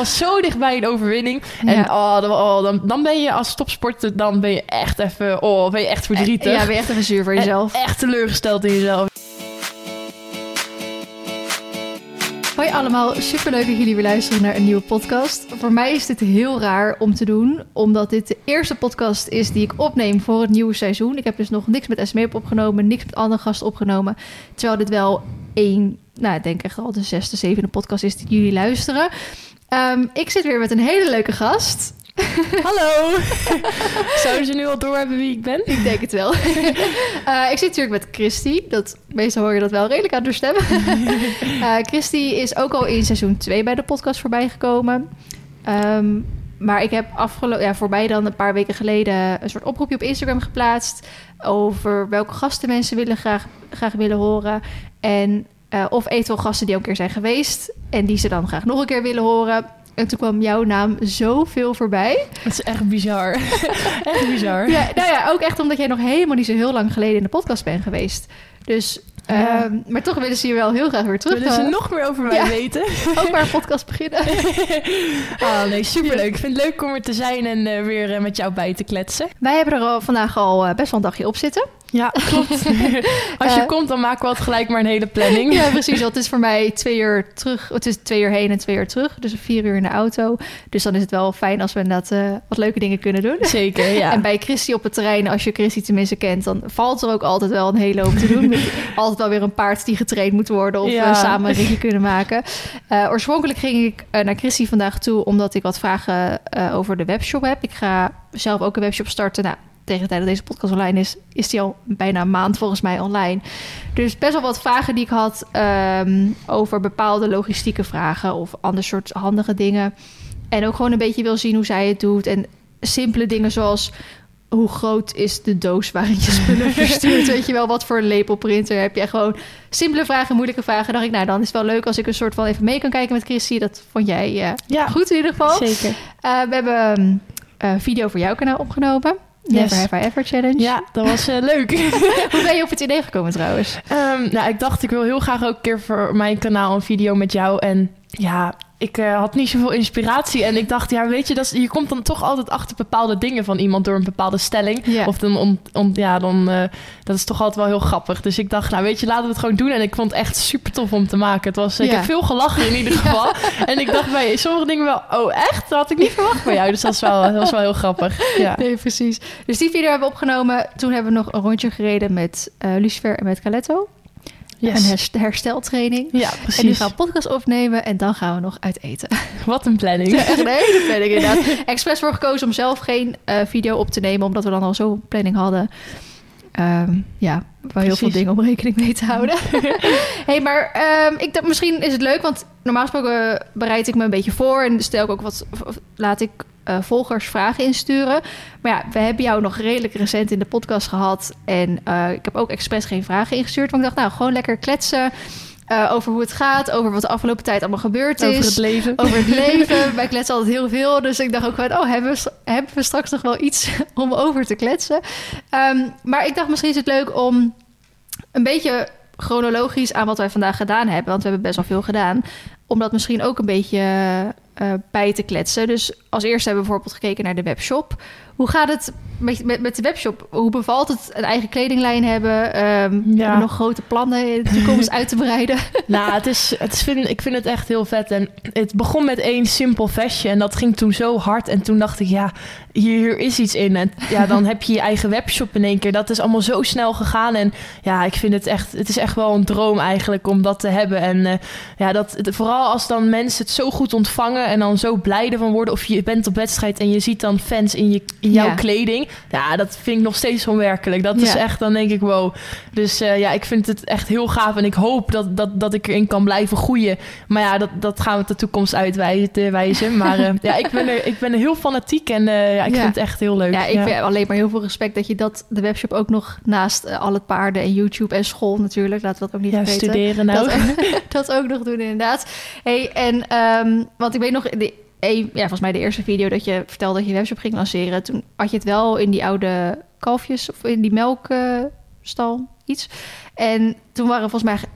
was zo dichtbij een overwinning. En Ja. oh, dan, oh, dan, dan ben je als topsporter, dan ben je echt even, oh, ben je echt verdrietig. Ja, ben je echt even zuur voor jezelf. En echt teleurgesteld in jezelf. Hoi allemaal, superleuk dat jullie weer luisteren naar een nieuwe podcast. Voor mij is dit heel raar om te doen, omdat dit de eerste podcast is die ik opneem voor het nieuwe seizoen. Ik heb dus nog niks met SME opgenomen, niks met andere gasten opgenomen. Terwijl dit wel één, nou ik denk echt al de zesde, zevende podcast is die jullie luisteren. Ehm, ik zit weer met een hele leuke gast. Hallo! Zouden ze nu al doorhebben wie ik ben? Ik denk het wel. Eh, ik zit natuurlijk met Christy. Dat, meestal hoor je dat wel redelijk aan de stem. Eh Christy is ook al in seizoen 2 bij de podcast voorbij gekomen. Ehm, maar ik heb afgelopen, ja, voorbij dan een paar weken geleden een soort oproepje op Instagram geplaatst over welke gasten mensen willen graag, graag willen horen. En eh, of eventueel gasten die ook een keer zijn geweest en die ze dan graag nog een keer willen horen. En toen kwam jouw naam zoveel voorbij. Het is echt bizar. echt bizar. Ja, nou ja, ook echt omdat jij nog helemaal niet zo heel lang geleden in de podcast bent geweest. Dus, Ja. ehm, maar toch willen ze je wel heel graag weer terug. Willen ze eh, nog meer over mij Ja. weten? ook maar een podcast beginnen. Ah, nee, superleuk. Ik vind het leuk om er te zijn en eh, weer met jou bij te kletsen. Wij hebben er al, vandaag al best wel een dagje op zitten. Ja, klopt. Als je Eh, komt, dan maken we altijd gelijk maar een hele planning. Ja, precies. Want het is voor mij twee uur terug. Het is twee uur heen en twee uur terug. Dus vier uur in de auto. Dus dan is het wel fijn als we inderdaad eh, wat leuke dingen kunnen doen. Zeker, ja. En bij Christy op het terrein, als je Christy tenminste kent, dan valt er ook altijd wel een hele hoop te doen. Met altijd wel weer een paard die getraind moet worden of Ja. we samen een ritje kunnen maken. Eh, oorspronkelijk ging ik eh, naar Christy vandaag toe omdat ik wat vragen eh, over de webshop heb. Ik ga zelf ook een webshop starten. Nou, tegen de tijd dat deze podcast online is, is die al bijna een maand volgens mij online. Dus best wel wat vragen die ik had ehm, over bepaalde logistieke vragen of ander soort handige dingen. En ook gewoon een beetje wil zien hoe zij het doet. En simpele dingen zoals hoe groot is de doos waarin je spullen verstuurt? Weet je wel, wat voor een lepelprinter heb je? Gewoon simpele vragen, moeilijke vragen. dacht ik, nou, dan is het wel leuk als ik een soort van even mee kan kijken met Christy. Dat vond jij eh, Ja, goed in ieder geval. zeker. Eh, we hebben een video voor jouw kanaal opgenomen. Never Yes. Have I Ever Challenge. Ja, dat was eh, leuk. Hoe ben je op het idee gekomen trouwens? Ehm, nou, ik dacht, ik wil heel graag ook een keer voor mijn kanaal een video met jou. En ja, ik eh, had niet zoveel inspiratie. En ik dacht, ja, weet je, dat is, je komt dan toch altijd achter bepaalde dingen van iemand door een bepaalde stelling. Of dan, om, om, ja, dan, eh, dat is toch altijd wel heel grappig. Dus ik dacht, nou, weet je, laten we het gewoon doen. En ik vond het echt super tof om te maken. Het was, ik heb veel gelachen in ieder geval. En ik dacht bij sommige dingen wel, oh, echt? Dat had ik niet verwacht van jou. Dus dat was wel, dat was wel heel grappig. Ja. Nee, precies. Dus die video hebben we opgenomen. Toen hebben we nog een rondje gereden met eh Lucifer en met Caletto. Yes. Een herst- hersteltraining. Ja, En nu precies. gaan we een podcast opnemen en dan gaan we nog uit eten. Wat een planning. Echt een hele planning inderdaad. Expres voor gekozen om zelf geen eh, video op te nemen, omdat we dan al zo'n planning hadden. Ehm, ja, wel heel veel dingen om rekening mee te houden. hey, maar ehm, ik dacht misschien is het leuk, want normaal gesproken bereid ik me een beetje voor en stel ik ook wat, laat ik eh, volgers vragen insturen. Maar ja, we hebben jou nog redelijk recent in de podcast gehad en eh, ik heb ook expres geen vragen ingestuurd, want ik dacht nou gewoon lekker kletsen. Eh, over hoe het gaat, over wat de afgelopen tijd allemaal gebeurd is Over het leven. over het leven. Wij kletsen altijd heel veel. Dus ik dacht ook van, oh, hebben we, hebben we straks nog wel iets om over te kletsen? Ehm, maar ik dacht, misschien is het leuk om een beetje chronologisch aan wat wij vandaag gedaan hebben. Want we hebben best wel veel gedaan. Om dat misschien ook een beetje eh, bij te kletsen. Dus als eerste hebben we bijvoorbeeld gekeken naar de webshop. Hoe gaat het met, met, met de webshop? Hoe bevalt het een eigen kledinglijn hebben? Ehm Ja. Nog grote plannen in de toekomst uit te breiden? Nou, het is, het is, vind, ik vind het echt heel vet. En het begon met één simpel vestje. En dat ging toen zo hard. En toen dacht ik, ja, hier, hier is iets in. En ja, dan heb je je eigen webshop in één keer. Dat is allemaal zo snel gegaan. En ja, ik vind het echt, het is echt wel een droom eigenlijk om dat te hebben. En eh, ja, dat, het- vooral als dan mensen het zo goed ontvangen. En dan zo blij ervan worden. Of je bent op wedstrijd en je ziet dan fans in, je, in jouw Ja. kleding. Ja, dat vind ik nog steeds onwerkelijk. Dat is echt, dan denk ik, wow. Dus eh, ja, ik vind het echt heel gaaf. En ik hoop dat, dat, dat ik erin kan blijven groeien. Maar ja, dat, dat gaan we de toekomst uitwijzen. Maar eh, ja, ik ben, er, ik ben er heel fanatiek. En eh, ja, ik vind het echt heel leuk. Ja, ik heb alleen maar heel veel respect dat je dat, de webshop ook nog naast al het paarden en YouTube en school natuurlijk, laten we dat ook niet Ja, vergeten. studeren nou. Dat, dat ook nog doen inderdaad. Hey, en um, want ik weet nog, de, een, ja, volgens mij de eerste video dat je vertelde dat je webshop ging lanceren, toen had je het wel in die oude kalfjes of in die melkstal iets. En toen waren volgens mij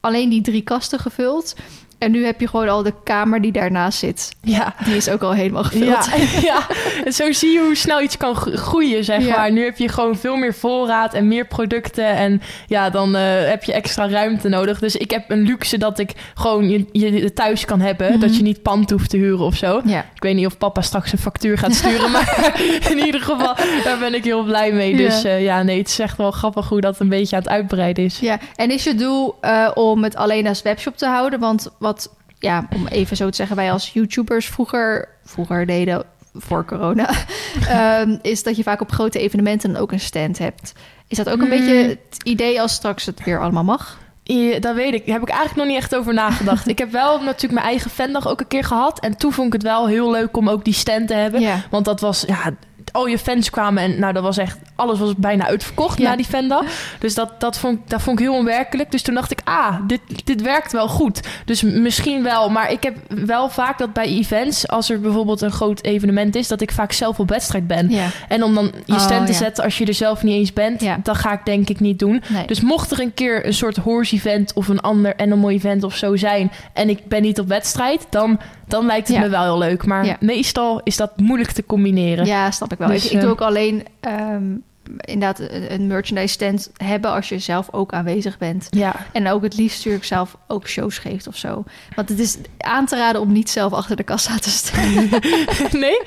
alleen die drie kasten gevuld. En nu heb je gewoon al de kamer die daarnaast zit. Ja. Die is ook al helemaal gevuld. Ja, ja, en zo zie je hoe snel iets kan gro- groeien, zeg Ja. maar. Nu heb je gewoon veel meer voorraad en meer producten. En ja, dan eh, heb je extra ruimte nodig. Dus ik heb een luxe dat ik gewoon je, je thuis kan hebben. Mhm. Dat je niet pand hoeft te huren of zo. Ja. Ik weet niet of papa straks een factuur gaat sturen. maar in ieder geval, daar ben ik heel blij mee. Dus Ja. eh, ja, nee, het is echt wel grappig hoe dat een beetje aan het uitbreiden is. Ja, en is je doel eh, om het alleen als webshop te houden? Want wat, ja, om even zo te zeggen, wij als YouTubers vroeger, vroeger deden voor corona, ehm, is dat je vaak op grote evenementen ook een stand hebt. Is dat ook een Hmm. beetje het idee als straks het weer allemaal mag? Ja, dat weet ik. Daar heb ik eigenlijk nog niet echt over nagedacht. ik heb wel natuurlijk mijn eigen fandag ook een keer gehad. En toen vond ik het wel heel leuk om ook die stand te hebben. Ja. Want dat was, ja, al je fans kwamen en nou, dat was echt, alles was bijna uitverkocht Ja. na die fandag. Dus dat, dat, vond, ik- dat vond ik heel onwerkelijk. Dus toen dacht ik, ah, dit, dit werkt wel goed. Dus misschien wel, maar ik heb wel vaak dat bij events, als er bijvoorbeeld een groot evenement is, dat ik vaak zelf op wedstrijd ben. Ja. En om dan je Oh, stand te ja. zetten als je er zelf niet eens bent, Ja. dat ga ik denk ik niet doen. Nee. Dus mocht er een keer een soort horse event of een ander animal event of zo zijn en ik ben niet op wedstrijd, dan, dan lijkt het me wel heel leuk. Maar meestal is dat moeilijk te combineren. Ja, snap ik wel. Dus, ik, ik doe eh, ook alleen ehm, inderdaad een, een merchandise stand hebben als je zelf ook aanwezig bent. Ja. En ook het liefst natuurlijk zelf ook shows geeft of zo. Want het is aan te raden om niet zelf achter de kassa te staan. nee?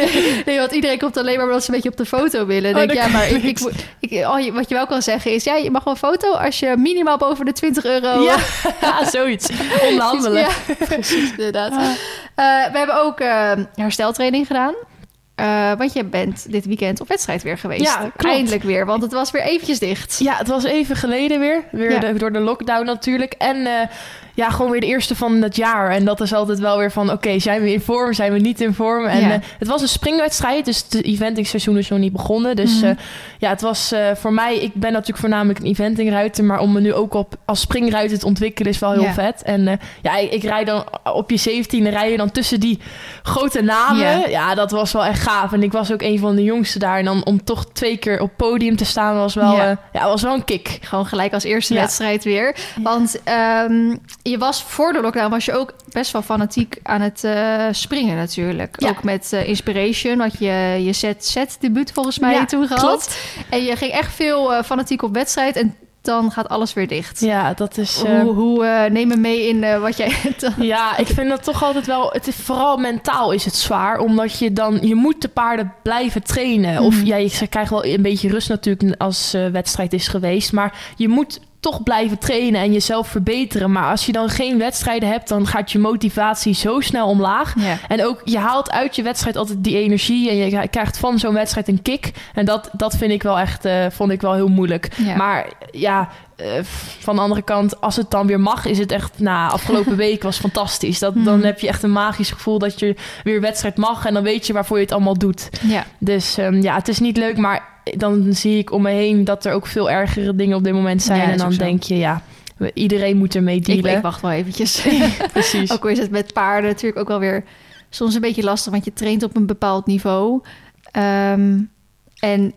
nee, want iedereen komt alleen maar omdat ze een beetje op de foto willen. Oh, denk, ja, maar ik, ik, oh, wat je wel kan zeggen is... ja, je mag wel een foto als je minimaal boven de 20 euro... Ja, zoiets. Onderhandelen. Ja, precies, inderdaad. Eh, we hebben ook eh, hersteltraining gedaan. Eh, want je bent dit weekend op wedstrijd weer geweest. Ja, klopt. Eindelijk weer, want het was weer eventjes dicht. Ja, het was even geleden weer. Weer Ja. de- door de lockdown natuurlijk. En eh, ja, gewoon weer de eerste van het jaar. En dat is altijd wel weer van, oké, zijn we in vorm, zijn we niet in vorm? En Ja. eh, het was een springwedstrijd, dus het eventingseizoen is nog niet begonnen. Dus Mhm. ja, het was voor mij, ik ben natuurlijk voornamelijk een eventingruiter, maar om me nu ook op als springruiter te ontwikkelen is wel heel Ja. vet. En ja, ik, ik rijd dan op je 17e rij je dan tussen die grote namen. Ja. Ja. dat was wel echt gaaf. En ik was ook een van de jongsten daar. En dan om toch twee keer op podium te staan was wel, Ja. ja, was wel een kick. Gewoon gelijk als eerste Ja. wedstrijd weer. Want ehm, je was voor de lockdown was je ook best wel fanatiek aan het eh, springen natuurlijk. Ja. Ook met eh, Inspiration had je je set, set debuut volgens mij toen gehad. klopt. En je ging echt veel eh, fanatiek op wedstrijd en dan gaat alles weer dicht. Ja, dat is. eh, Hoe, hoe eh, neem me mee in eh, wat jij... ja, ik vind dat toch altijd wel. Het is vooral mentaal is het zwaar, omdat je dan je moet de paarden blijven trainen. Of Mhm. ja, krijgt wel een beetje rust natuurlijk als wedstrijd is geweest, maar je moet toch blijven trainen en jezelf verbeteren. Maar als je dan geen wedstrijden hebt, dan gaat je motivatie zo snel omlaag. ja. En ook, je haalt uit je wedstrijd altijd die energie en je krijgt van zo'n wedstrijd een kick. En dat, dat vind ik wel echt, eh, vond ik wel heel moeilijk. Ja. Maar ja, eh, van de andere kant, als het dan weer mag, is het echt, nou, afgelopen week was fantastisch. Dat, Dan Mhm. heb je echt een magisch gevoel dat je weer wedstrijd mag en dan weet je waarvoor je het allemaal doet. ja. Dus ehm, ja, het is niet leuk, maar dan zie ik om me heen dat er ook veel ergere dingen op dit moment zijn. Ja, en dan denk je, ja, iedereen moet ermee Ik, dealen. ik wacht wel eventjes. Precies. Ook al is het met paarden natuurlijk ook wel weer soms een beetje lastig, want je traint op een bepaald niveau. Ehm, en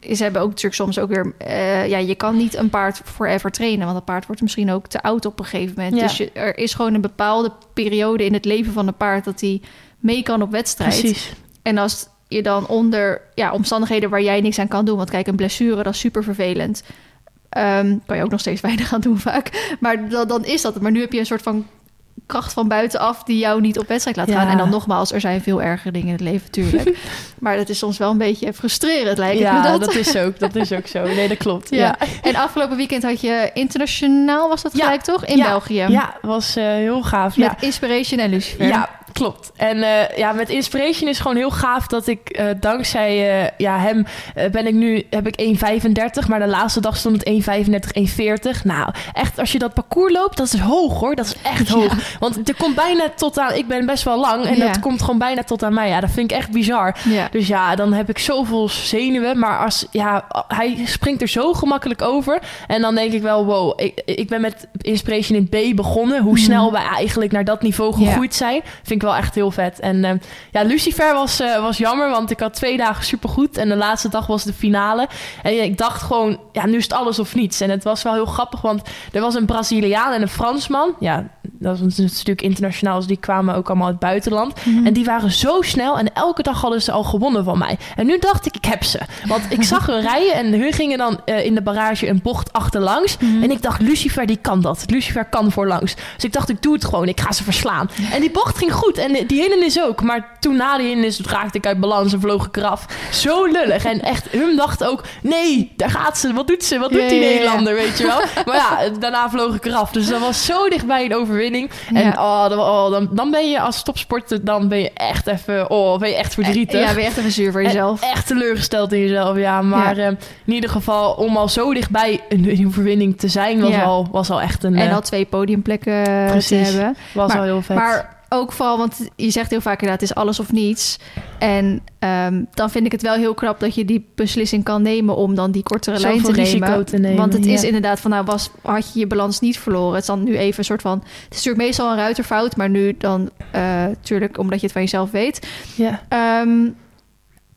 ze hebben ook natuurlijk soms ook weer, eh, ja, je kan niet een paard forever trainen, want een paard wordt misschien ook te oud op een gegeven moment. Ja. Dus je, er is gewoon een bepaalde periode in het leven van een paard dat hij mee kan op wedstrijd. Precies. En als je dan onder ja, omstandigheden waar jij niks aan kan doen, want kijk, een blessure, dat is super vervelend. Ehm, kan je ook nog steeds weinig aan doen vaak. Maar dan, dan is dat. Maar nu heb je een soort van kracht van buitenaf die jou niet op wedstrijd laat Ja. gaan. En dan nogmaals, er zijn veel ergere dingen in het leven, natuurlijk. maar dat is soms wel een beetje frustrerend, lijkt me Ja, dat. dat is ook, dat is ook zo. Nee, dat klopt. Ja. Ja, En afgelopen weekend had je internationaal, was dat gelijk toch? In. België. ja was eh, heel gaaf. Met Ja. Inspiration en Lucifer. Ja, klopt. En eh, ja, met Inspiration is gewoon heel gaaf dat ik eh, dankzij eh, ja, hem ben ik nu, heb ik 1,35, maar de laatste dag stond het 1,35, 1,40. Nou, echt, als je dat parcours loopt, dat is hoog hoor. Dat is echt Ja. hoog. Want er komt bijna tot aan, ik ben best wel lang en Ja. dat komt gewoon bijna tot aan mij. Ja, dat vind ik echt bizar. Ja. Dus ja, dan heb ik zoveel zenuwen. Maar als, ja, hij springt er zo gemakkelijk over. En dan denk ik wel, wow, ik, ik ben met Inspiration in B begonnen. Hoe Mhm. snel wij eigenlijk naar dat niveau gegroeid zijn. Vind ik wel echt heel vet. En eh, ja, Lucifer was, eh, was jammer, want ik had twee dagen supergoed. En de laatste dag was de finale. En ik dacht gewoon, ja, nu is het alles of niets. En het was wel heel grappig, want er was een Braziliaan en een Fransman. Ja, dat was natuurlijk internationaal, dus die kwamen ook allemaal uit het buitenland. Mhm. En die waren zo snel en elke dag hadden ze al gewonnen van mij. En nu dacht ik, ik heb ze. Want ik zag hun rijden en hun gingen dan eh, in de barrage een bocht achterlangs. Mhm. En ik dacht, Lucifer die kan dat. Lucifer kan voorlangs. Dus ik dacht, ik doe het gewoon. Ik ga ze verslaan. En die bocht ging goed. En die hindernis ook. Maar toen na die hindernis raakte ik uit balans en vloog ik eraf. Zo lullig. En echt, hun dacht ook, nee, daar gaat ze. Wat doet ze? Wat doet die. Nederlander, weet je wel? Maar ja, daarna vloog ik eraf. Dus dat was zo dichtbij een overwinning. En Ja. oh, dan, oh, dan, dan ben je als topsporter, dan ben je echt even, oh, ben je echt verdrietig. Ja, ben je echt even zuur voor jezelf. En Echt teleurgesteld in jezelf, ja. Maar Ja. eh, in ieder geval, om al zo dichtbij een, een overwinning te zijn, was, Ja. al, was al echt een... En eh, al twee podiumplekken te Precies. hebben. was maar- al heel vet. Maar ook vooral, want je zegt heel vaak inderdaad, het is alles of niets. En ehm, dan vind ik het wel heel knap dat je die beslissing kan nemen om dan die kortere lijn te nemen. te nemen, Want het is inderdaad van, nou was, had je je balans niet verloren. Het is dan nu even een soort van, het is natuurlijk meestal een ruiterfout, maar nu dan natuurlijk omdat je het van jezelf weet. ja. Ehm,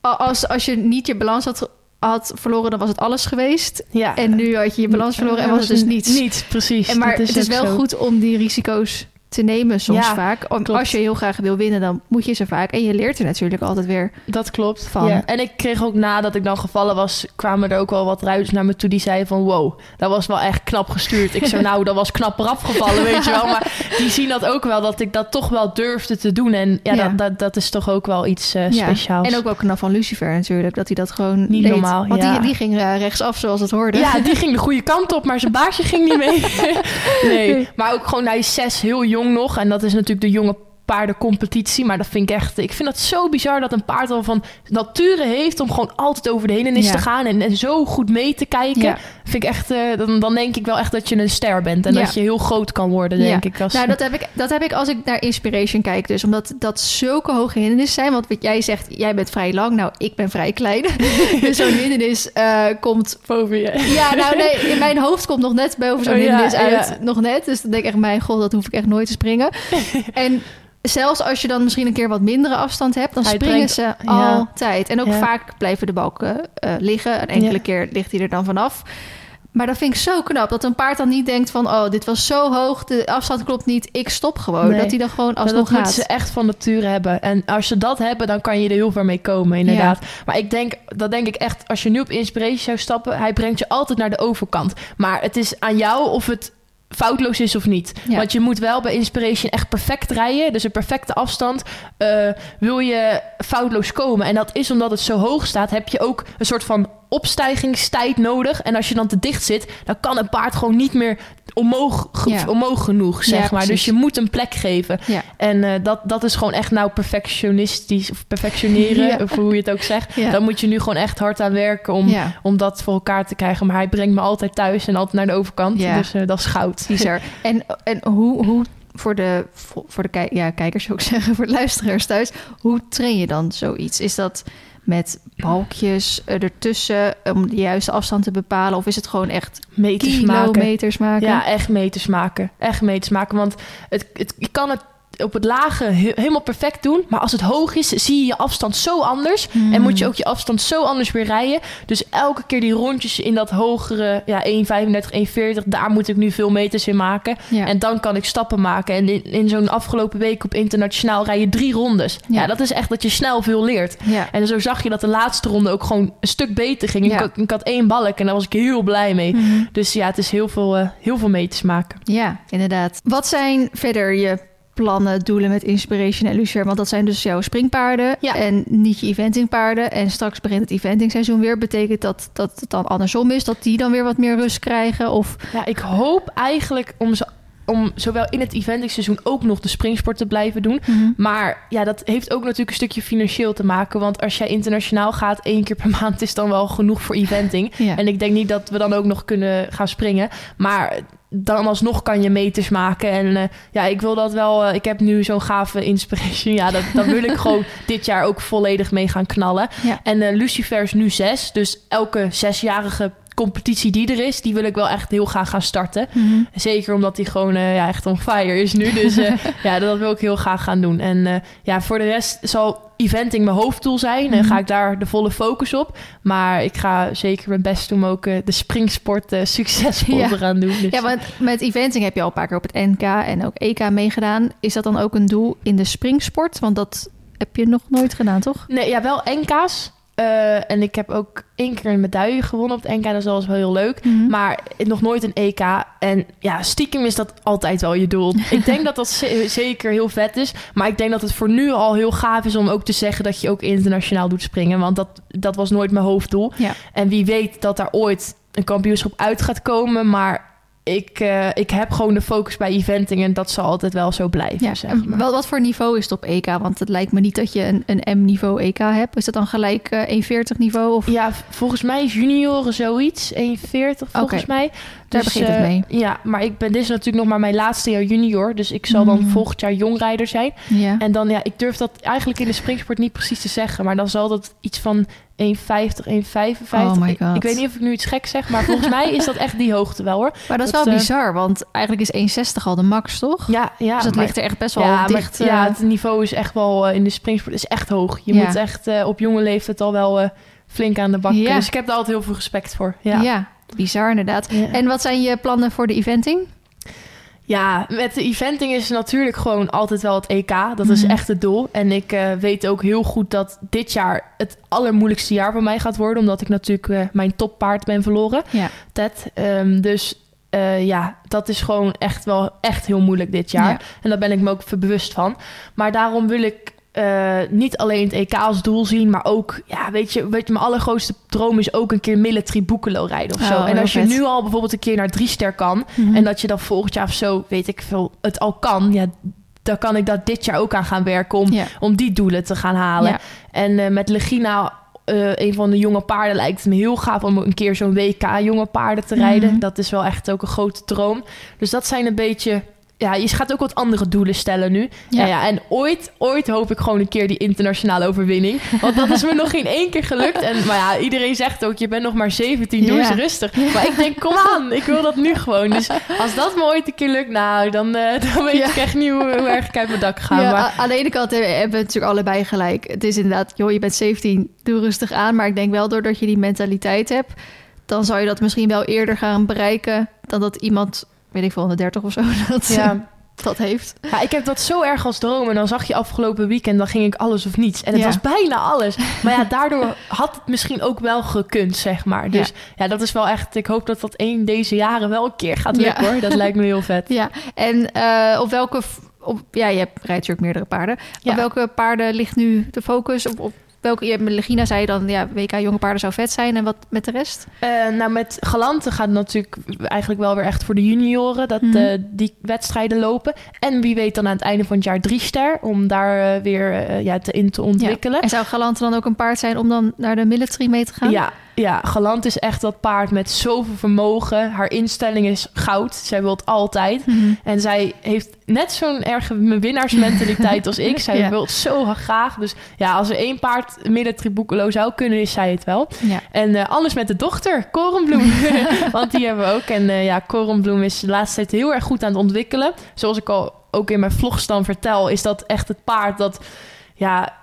als, als je niet je balans had, had verloren, dan was het alles geweest. ja. En nu had je je balans verloren en was het dus niets. Niets, precies. En maar het is wel zo. goed om die risico's te nemen soms Ja, vaak. Om- klopt. Als je heel graag wil winnen, dan moet je ze vaak. En je leert er natuurlijk altijd weer. Dat klopt. Van. Ja. En ik kreeg ook nadat ik dan gevallen was, kwamen er ook wel wat ruiters naar me toe die zeiden van wow, dat was wel echt knap gestuurd. Ik zo nou, dat was knap eraf gevallen, weet je wel. Maar die zien dat ook wel, dat ik dat toch wel durfde te doen. En ja, Ja. Dat, dat, dat is toch ook wel iets Ja. speciaals. En ook wel knap van Lucifer natuurlijk, dat hij dat gewoon Niet deed. normaal, Want die, die ging eh, rechtsaf zoals het hoorde. Ja, die ging de goede kant op, maar zijn baasje ging niet mee. nee, maar ook gewoon, hij is zes, heel jong nog. En dat is natuurlijk de jonge paardencompetitie. Maar dat vind ik echt... Ik vind dat zo bizar dat een paard al van nature heeft... om gewoon altijd over de hindernis Ja. te gaan... En, en zo goed mee te kijken. Ja. Vind ik echt... eh, dan, dan denk ik wel echt dat je een ster bent. En Ja. dat je heel groot kan worden, denk ik. Als, Nou, dat heb, ik, dat heb ik als ik naar Inspiration kijk. Dus omdat dat zulke hoge hindernissen zijn. Want wat jij zegt, jij bent vrij lang. Nou, ik ben vrij klein. dus zo'n hindernis eh, komt... boven je. Ja, nou nee, in mijn hoofd komt nog net boven zo'n Oh, hindernis uit. Nog net. Dus dan denk ik echt, mijn god, dat hoef ik echt nooit te springen. en zelfs als je dan misschien een keer wat mindere afstand hebt... dan Hij springen brengt- ze ja. altijd. En ook Ja. vaak blijven de balken eh, liggen. Een enkele Ja. keer ligt hij er dan vanaf. Maar dat vind ik zo knap. Dat een paard dan niet denkt van... oh, dit was zo hoog, de afstand klopt niet, ik stop gewoon. Nee. Dat hij dan gewoon alsnog dat moeten gaat. ze echt van nature hebben. En als ze dat hebben, dan kan je er heel ver mee komen, inderdaad. Maar ik denk, dat denk ik echt, als je nu op Inspiration zou stappen, hij brengt je altijd naar de overkant. Maar het is aan jou of het foutloos is of niet. Ja. Want je moet wel bij Inspiration echt perfect rijden. Dus een perfecte afstand. Eh, wil je foutloos komen. En dat is omdat het zo hoog staat, heb je ook een soort van opstijgingstijd nodig. En als je dan te dicht zit, dan kan een paard gewoon niet meer omhoog, ge- Ja. omhoog genoeg, zeg Ja, maar. Dus je moet een plek geven. Ja. En eh, dat, dat is gewoon echt nou perfectionistisch of perfectioneren, of hoe je het ook zegt. Ja. Dan moet je nu gewoon echt hard aan werken om, Ja. om dat voor elkaar te krijgen. Maar hij brengt me altijd thuis en altijd naar de overkant. Ja. Dus eh, dat is goud. Bizar. En, en hoe, hoe voor de, voor voor de kijk, ja, kijkers zou ik zeggen, voor de luisteraars thuis, hoe train je dan zoiets? Is dat met balkjes eh, ertussen om de juiste afstand te bepalen? Of is het gewoon echt Meters maken. kilometers maken? Ja, echt meters maken. Echt meters maken. Want het, het, je kan het op het lage he- helemaal perfect doen. Maar als het hoog is, zie je je afstand zo anders. Hmm. En moet je ook je afstand zo anders weer rijden. Dus elke keer die rondjes in dat hogere, ja, 1,35, 1,40, daar moet ik nu veel meters in maken. Ja. En dan kan ik stappen maken. En in, in zo'n afgelopen week op internationaal rij je drie rondes. Ja. Ja. dat is echt dat je snel veel leert. ja. En zo zag je dat de laatste ronde ook gewoon een stuk beter ging. Ja. Ik, had- ik had één balk en daar was ik heel blij mee. Mhm. Dus ja, het is heel veel, eh, heel veel meters maken. Ja, inderdaad. Wat zijn verder je plannen, doelen met Inspiration en Lucifer? Want dat zijn dus jouw springpaarden Ja. en niet je eventingpaarden. En straks begint het eventingseizoen weer. Betekent dat dat het dan andersom is? Dat die dan weer wat meer rust krijgen? Of Ja, ik hoop eigenlijk om, ze, om zowel in het eventseizoen ook nog de springsport te blijven doen. Maar ja, dat heeft ook natuurlijk een stukje financieel te maken. Want als jij internationaal gaat, één keer per maand is dan wel genoeg voor eventing. Ja. En ik denk niet dat we dan ook nog kunnen gaan springen. Maar dan alsnog kan je meters maken. En eh, ja, ik wil dat wel. eh, ik heb nu zo'n gave inspiration. Ja, dat, dat wil ik gewoon dit jaar ook volledig mee gaan knallen. Ja. En eh, Lucifer is nu zes. Dus elke zesjarige competitie die er is, die wil ik wel echt heel graag gaan starten. Mhm. Zeker omdat die gewoon eh, ja, echt on fire is nu. Dus eh, ja, dat wil ik heel graag gaan doen. En eh, ja, voor de rest zal eventing mijn hoofddoel zijn. En Mhm. ga ik daar de volle focus op. Maar ik ga zeker mijn best doen om ook de springsport succesvol Ja. te gaan doen. Dus, Ja, want met eventing heb je al een paar keer op het NK en ook EK meegedaan. Is dat dan ook een doel in de springsport? Want dat heb je nog nooit gedaan, toch? Nee, ja, wel NK's. Eh, en ik heb ook één keer een medaille gewonnen op het NK. Dat is wel heel leuk. Mhm. Maar nog nooit een EK. En ja, stiekem is dat altijd wel je doel. Ik denk dat dat ze- zeker heel vet is. Maar ik denk dat het voor nu al heel gaaf is om ook te zeggen dat je ook internationaal doet springen. Want dat, dat was nooit mijn hoofddoel. Ja. En wie weet dat daar ooit een kampioenschap uit gaat komen. Maar ik, eh, ik heb gewoon de focus bij eventing. En dat zal altijd wel zo blijven. Ja, zeg maar. wel, wat voor niveau is het op EK? Want het lijkt me niet dat je een, een M-niveau EK hebt. Is dat dan gelijk eh 1,40 niveau? Of... Ja, volgens mij is junioren zoiets. 1,40 volgens mij. Daar begint het eh, mee. Ja, maar ik ben, dit is natuurlijk nog maar mijn laatste jaar junior. Dus ik zal dan Mm. volgend jaar jongrijder zijn. Ja. En dan, ja, ik durf dat eigenlijk in de springsport niet precies te zeggen. Maar dan zal dat iets van 1,50, 1,55. Oh my Ik- God. Ik, weet niet of ik nu iets gek zeg. Maar volgens mij is dat echt die hoogte wel hoor. maar dat is wel eh, bizar, want eigenlijk is 1,60 al de max, toch? Ja, ja. dus dat maar- ligt er echt best wel ja, maar- dicht. eh, ja, het niveau is echt wel eh, in de springsport is echt hoog. Je Ja. moet echt eh, op jonge leeftijd al wel eh, flink aan de bak. Ja. Dus ik heb daar altijd heel veel respect voor. Ja. ja. Bizar inderdaad. Ja. En wat zijn je plannen voor de eventing? Ja, met de eventing is natuurlijk gewoon altijd wel het EK. Dat is Mhm. echt het doel. En ik eh, weet ook heel goed dat dit jaar het allermoeilijkste jaar voor mij gaat worden. Omdat ik natuurlijk eh, mijn toppaard ben verloren, Ja. Ted. Ehm, dus eh, ja, dat is gewoon echt wel echt heel moeilijk dit jaar. Ja. En daar ben ik me ook bewust van. Maar daarom wil ik eh, niet alleen het EK als doel zien, maar ook, ja, weet je, weet je, mijn allergrootste droom is ook een keer military Boekelo rijden of zo. Oh, en heel als je vet. nu al bijvoorbeeld een keer naar drie ster kan, Mhm. en dat je dan volgend jaar of zo, weet ik veel, het al kan. Ja, dan kan ik dat dit jaar ook aan gaan werken om, Ja. om die doelen te gaan halen. Ja. En eh, met Legina, eh, een van de jonge paarden, lijkt het me heel gaaf om een keer zo'n WK jonge paarden te rijden. Mhm. Dat is wel echt ook een grote droom. Dus dat zijn een beetje. Ja, je gaat ook wat andere doelen stellen nu. Ja. Ja. Ja, en ooit, ooit hoop ik gewoon een keer die internationale overwinning. Want dat is me nog geen één keer gelukt. En, maar ja, iedereen zegt ook, je bent nog maar 17, doe Ja. eens rustig. Maar ik denk, kom aan, ik wil dat nu gewoon. Dus als dat me ooit een keer lukt, nou, dan, eh, dan weet ik echt niet hoe, hoe erg ik uit mijn dak ga. Ja, maar, aan de ene kant hebben we natuurlijk allebei gelijk. Het is inderdaad, joh, je bent 17, doe rustig aan. Maar ik denk wel, doordat je die mentaliteit hebt... dan zou je dat misschien wel eerder gaan bereiken... dan dat iemand, weet ik veel, 130 of zo, dat, ja. dat heeft. Ja, ik heb dat zo erg als droom. En dan zag je afgelopen weekend, dan ging ik alles of niets. En het Ja. was bijna alles. Maar ja, daardoor had het misschien ook wel gekund, zeg maar. Dus ja. dat is wel echt... Ik hoop dat dat één deze jaren wel een keer gaat Ja. lukken, hoor. Dat lijkt me heel vet. Ja, en eh, op welke... Op, ja, je hebt, rijdt natuurlijk meerdere paarden. Ja. Op welke paarden ligt nu de focus? Op, op welke... Je Legina zei je dan, ja, WK jonge paarden zou vet zijn. En wat met de rest? Eh, nou, met Galante gaat het natuurlijk eigenlijk wel weer echt voor de junioren... dat Mhm. eh, die wedstrijden lopen. En wie weet dan aan het einde van het jaar drie ster... om daar eh, weer ja, te, in te ontwikkelen. En zou Galante dan ook een paard zijn om dan naar de military mee te gaan? Ja, ja, Galant is echt dat paard met zoveel vermogen. Haar instelling is goud. Zij wil het altijd. Mhm. En zij heeft net zo'n erge winnaarsmentaliteit als ik. Zij Ja. wil het zo graag. Dus ja, als er één paard military boekelo zou kunnen, is zij het wel. Ja. En eh, alles met de dochter, Korenbloem. Want die hebben we ook. En eh, ja, Korenbloem is de laatste tijd heel erg goed aan het ontwikkelen. Zoals ik al ook in mijn vlogs dan vertel, is dat echt het paard dat... Ja,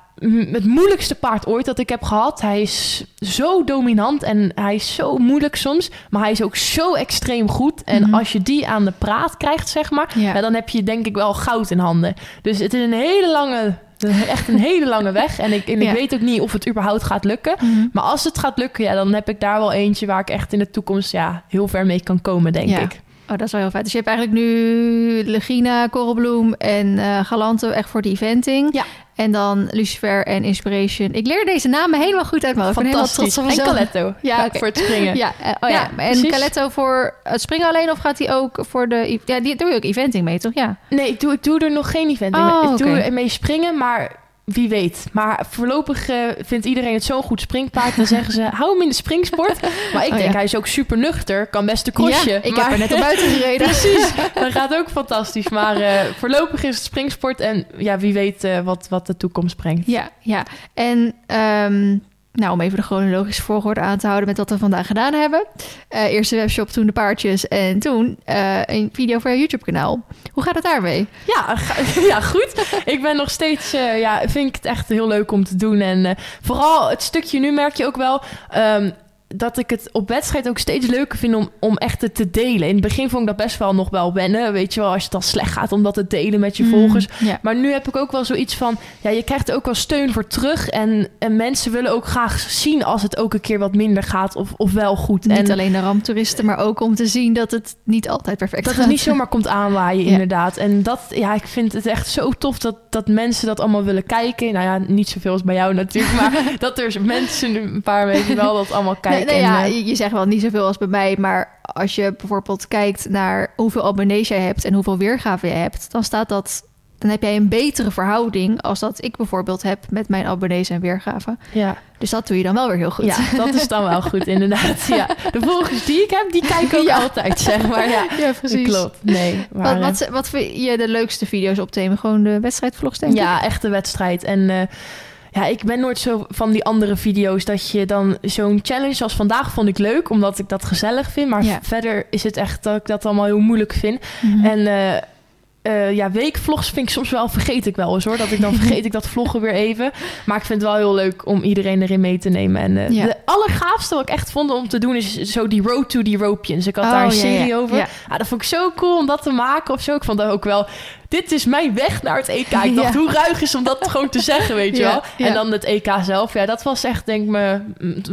het moeilijkste paard ooit dat ik heb gehad. Hij is zo dominant en hij is zo moeilijk soms. Maar hij is ook zo extreem goed. En Mhm. als je die aan de praat krijgt, zeg maar... Ja. Dan heb je denk ik wel goud in handen. Dus het is een hele lange... Echt een hele lange weg. En ik, en ik Ja. weet ook niet of het überhaupt gaat lukken. Mhm. Maar als het gaat lukken, ja, dan heb ik daar wel eentje waar ik echt in de toekomst ja, heel ver mee kan komen, denk Ja. ik. Oh, dat is wel heel fijn. Dus je hebt eigenlijk nu Legina, Korrelbloem en eh Galante echt voor de eventing. Ja. En dan Lucifer en Inspiration. Ik leer deze namen helemaal goed uit mijn hoofd. Ik ben helemaal trots Fantastisch. op En. Caletto. Ja, oké. voor het springen. Ja, eh, oh ja. Ja, en. Caletto voor het springen alleen of gaat hij ook voor de... Ja, die doe je ook eventing mee, toch? Ja. Nee, ik doe, ik doe er nog geen event in. Oh, ik doe er mee springen, maar wie weet. Maar voorlopig eh, vindt iedereen het zo'n goed springpaard. Dan zeggen ze, hou hem in de springsport. Maar ik Oh, denk, ja. hij is ook super nuchter. Kan best een crossje. Ja, ik maar... heb er net op buiten gereden. Precies, dat gaat ook fantastisch. Maar eh, voorlopig is het springsport. En ja, wie weet eh, wat, wat de toekomst brengt. Ja, ja. En ehm, nou, om even de chronologische volgorde aan te houden met wat we vandaag gedaan hebben. Uh, eerst de webshop, toen de paardjes en toen uh, een video voor je YouTube-kanaal. Hoe gaat het daarmee? Ja, ja goed. ik ben nog steeds, uh, ja, vind ik het echt heel leuk om te doen. En vooral het stukje nu merk je ook wel. Um, dat ik het op wedstrijd ook steeds leuker vind om, om echt het te delen. In het begin vond ik dat best wel nog wel wennen. Weet je wel, als het dan slecht gaat om dat te delen met je mm, volgers. Maar nu heb ik ook wel zoiets van... Ja, je krijgt ook wel steun voor terug. En, en mensen willen ook graag zien als het ook een keer wat minder gaat of, of wel goed. Niet en, alleen de ramptoeristen, maar ook om te zien dat het niet altijd perfect dat gaat. Dat het niet zomaar komt aanwaaien, inderdaad. En dat, ja, ik vind het echt zo tof dat, dat mensen dat allemaal willen kijken. Nou ja, niet zoveel als bij jou natuurlijk. maar dat er mensen, een paar weken wel, dat allemaal kijken. Ja, je, je zegt wel niet zoveel als bij mij, maar als je bijvoorbeeld kijkt naar hoeveel abonnees jij hebt en hoeveel weergave je hebt, dan staat dat. Dan heb jij een betere verhouding als dat ik bijvoorbeeld heb met mijn abonnees en weergaven. Ja. Dus dat doe je dan wel weer heel goed. Ja, dat is dan wel goed, inderdaad. Ja. De volgers die ik heb, die kijken ook altijd, zeg maar. Ja, ja precies. Klopt. Nee. Maar, wat, wat, wat vind je de leukste video's op thema? Gewoon de wedstrijdvlogs, denk ik? Ja, echt de wedstrijd. En... Uh, ja, ik ben nooit zo van die andere video's dat je dan zo'n challenge als vandaag vond ik leuk, omdat ik dat gezellig vind. Maar verder is het echt dat ik dat allemaal heel moeilijk vind. Mhm. En uh, uh, ja, weekvlogs vind ik soms wel, vergeet ik wel eens hoor. Dat ik dan vergeet ik dat vloggen weer even. Maar ik vind het wel heel leuk om iedereen erin mee te nemen. En uh, de allergaafste wat ik echt vond om te doen is zo die Road to the Europeans. Ik had daar een oh, serie over. Ja. Ah, dat vond ik zo cool om dat te maken of zo. Ik vond dat ook wel dit is mijn weg naar het EK. Ik dacht, hoe ruig is om dat gewoon te zeggen, weet je wel. En dan het EK zelf. Ja, dat was echt, denk ik, me,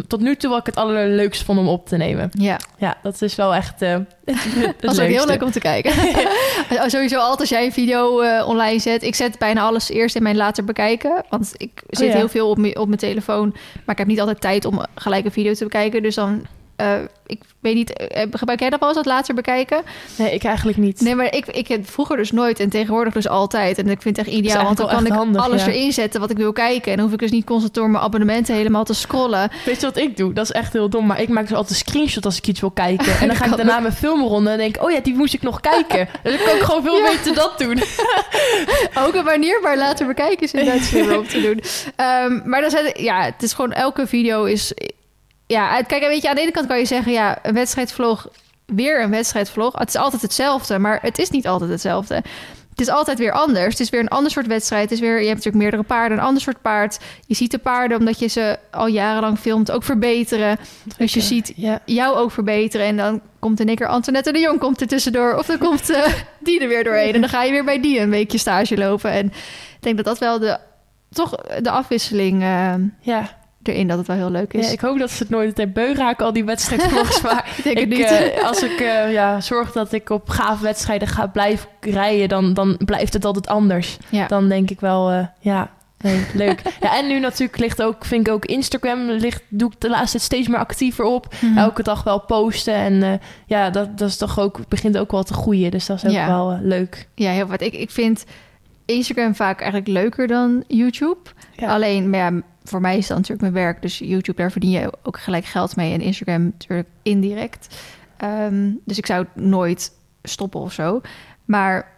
tot nu toe wat ik het allerleukste vond om op te nemen. Ja. Ja, dat is wel echt uh, het was ook heel leuk om te kijken. Sowieso altijd als jij een video uh, online zet. Ik zet bijna alles eerst in mijn later bekijken. Want ik zit oh heel veel op, op mijn telefoon. Maar ik heb niet altijd tijd om gelijk een video te bekijken. Dus dan uh, ik weet niet, uh, gebruik jij dat wel eens dat later bekijken? Nee, ik eigenlijk niet. Nee, maar ik, ik heb vroeger dus nooit en tegenwoordig dus altijd. En ik vind het echt ideaal, want dan kan ik handig, alles ja. erin zetten wat ik wil kijken. En dan hoef ik dus niet constant door mijn abonnementen helemaal te scrollen. Weet je wat ik doe? Dat is echt heel dom. Maar ik maak dus altijd een screenshot als ik iets wil kijken. En dan ga ik daarna mijn filmronde en denk oh ja, die moest ik nog kijken. Dus ik kan ook gewoon veel beter dat doen. ook een manier waar later bekijken is inderdaad om te doen. Um, maar dan zijn, ja, het is gewoon elke video is ja, kijk, weet je, aan de ene kant kan je zeggen, ja, een wedstrijdvlog, weer een wedstrijdvlog. Het is altijd hetzelfde, maar het is niet altijd hetzelfde. Het is altijd weer anders. Het is weer een ander soort wedstrijd. Het is weer, je hebt natuurlijk meerdere paarden, een ander soort paard. Je ziet de paarden, omdat je ze al jarenlang filmt, ook verbeteren. Dus je ziet jou ook verbeteren. En dan komt in één keer Antoinette de Jong komt er tussendoor. Of dan komt uh, die er weer doorheen. En dan ga je weer bij die een weekje stage lopen. En ik denk dat dat wel de, toch de afwisseling uh, ja erin dat het wel heel leuk is. Ja, ik hoop dat ze het nooit ter beu raken, al die wedstrijdvlogs. maar ik denk ik, uh, als ik uh, ja, zorg dat ik op gaaf wedstrijden ga blijven rijden, dan, dan blijft het altijd anders. Ja. Dan denk ik wel, uh, ja, nee, leuk. ja, en nu natuurlijk ligt ook, vind ik ook Instagram, ligt, doe ik de laatste tijd steeds meer actiever op. Mm. Elke dag wel posten. En ja, dat, dat is toch ook, begint ook wel te groeien. Dus dat is ook ja. wel leuk. Ja, heel wat. Ik, ik vind Instagram vaak eigenlijk leuker dan YouTube. Ja. Alleen, maar ja, voor mij is dat natuurlijk mijn werk. Dus YouTube, daar verdien je ook gelijk geld mee. En Instagram natuurlijk indirect. Ehm, dus ik zou het nooit stoppen of zo. Maar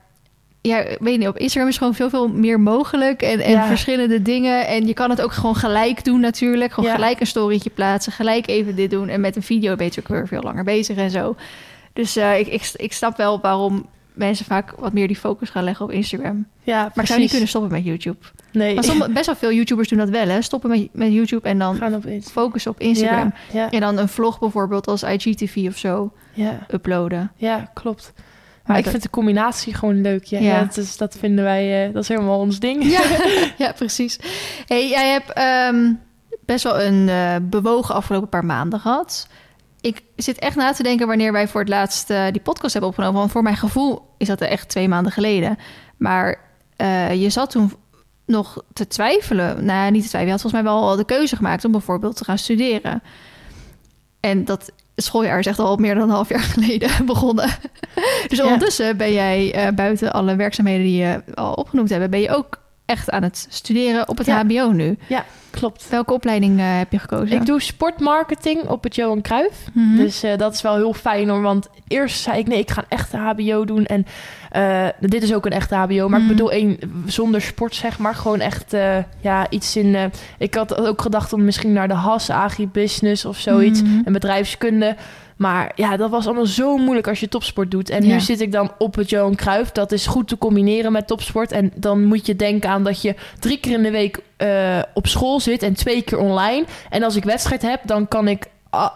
ja, weet niet, op Instagram is gewoon veel, veel meer mogelijk. En, en verschillende dingen. En je kan het ook gewoon gelijk doen natuurlijk. Gewoon gelijk een storytje plaatsen. Gelijk even dit doen. En met een video ben je ook weer veel langer bezig en zo. Dus uh, ik, ik, ik snap wel waarom mensen vaak wat meer die focus gaan leggen op Instagram. Ja, maar ik zou niet kunnen stoppen met YouTube. Nee. Maar sommige, best wel veel YouTubers doen dat wel, hè? Stoppen met, met YouTube en dan gaan op focussen op Instagram. Ja, En dan een vlog bijvoorbeeld als IGTV of zo ja. uploaden. Ja, klopt. Maar, ik vind de combinatie gewoon leuk. Ja, ja. Dat, is, dat vinden wij, uh, dat is helemaal ons ding. Ja, ja precies. Hey, jij hebt um, best wel een uh, bewogen afgelopen paar maanden gehad ik zit echt na te denken wanneer wij voor het laatst uh, die podcast hebben opgenomen. Want voor mijn gevoel is dat er echt twee maanden geleden. Maar je zat toen nog te twijfelen. Nou, niet te twijfelen. Je had volgens mij wel al de keuze gemaakt om bijvoorbeeld te gaan studeren. En dat schooljaar is echt al meer dan een half jaar geleden begonnen. dus ondertussen ben jij uh, buiten alle werkzaamheden die je al opgenoemd hebben, ben je ook echt aan het studeren op het Ja. HBO nu. Klopt. Welke opleiding eh, heb je gekozen? Ik doe sportmarketing op het Johan Cruijff. Mhm. Dus eh, dat is wel heel fijn hoor. Want eerst zei ik nee, ik ga een echte HBO doen. En eh, dit is ook een echte HBO. Maar Mhm. ik bedoel één zonder sport, zeg maar. Gewoon echt ja, iets in. ik had ook gedacht om misschien naar de HAS, agribusiness of zoiets. Mhm. En bedrijfskunde. Maar ja, dat was allemaal zo moeilijk als je topsport doet. En Ja. nu zit ik dan op het Johan Cruijff. Dat is goed te combineren met topsport. En dan moet je denken aan dat je drie keer in de week eh, op school zit en twee keer online. En als ik wedstrijd heb, dan kan ik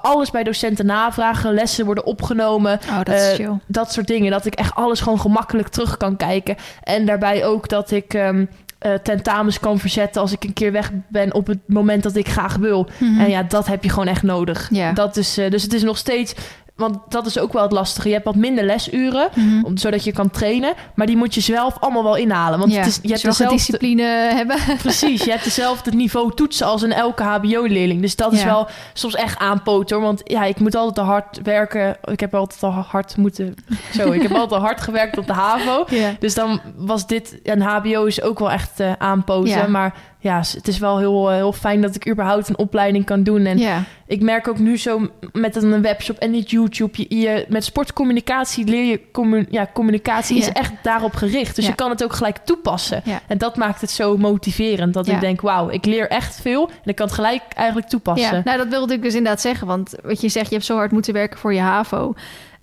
alles bij docenten navragen. Lessen worden opgenomen. Oh, dat is chill. Dat soort dingen. Dat ik echt alles gewoon gemakkelijk terug kan kijken. En daarbij ook dat ik ehm, eh, tentamens kan verzetten als ik een keer weg ben op het moment dat ik graag wil. Mhm. En ja, dat heb je gewoon echt nodig. Dat is, eh, dus het is nog steeds... Want dat is ook wel het lastige. Je hebt wat minder lesuren, Mhm. om, zodat je kan trainen. Maar die moet je zelf allemaal wel inhalen. Want ja, het is, je dus hebt dezelfde, discipline hebben. Precies, je hebt dezelfde niveau toetsen als een elke HBO-leerling. Dus dat is wel soms echt aanpoten. Want ja, ik moet altijd te hard werken. Ik heb altijd al hard moeten... Zo, ik heb altijd al hard gewerkt op de HAVO. Ja. Dus dan was dit... En HBO is ook wel echt eh, aanpoten. Maar ja, het is wel heel, eh, heel fijn dat ik überhaupt een opleiding kan doen. En ja. ik merk ook nu zo met een webshop en niet YouTube. Je, je, met sportcommunicatie leer je... commu- ja, communicatie is Ja. echt daarop gericht. Dus Ja. je kan het ook gelijk toepassen. En dat maakt het zo motiverend. Dat ik denk, wauw, ik leer echt veel. En ik kan het gelijk eigenlijk toepassen. Ja, nou dat wilde ik dus inderdaad zeggen. Want wat je zegt, je hebt zo hard moeten werken voor je HAVO.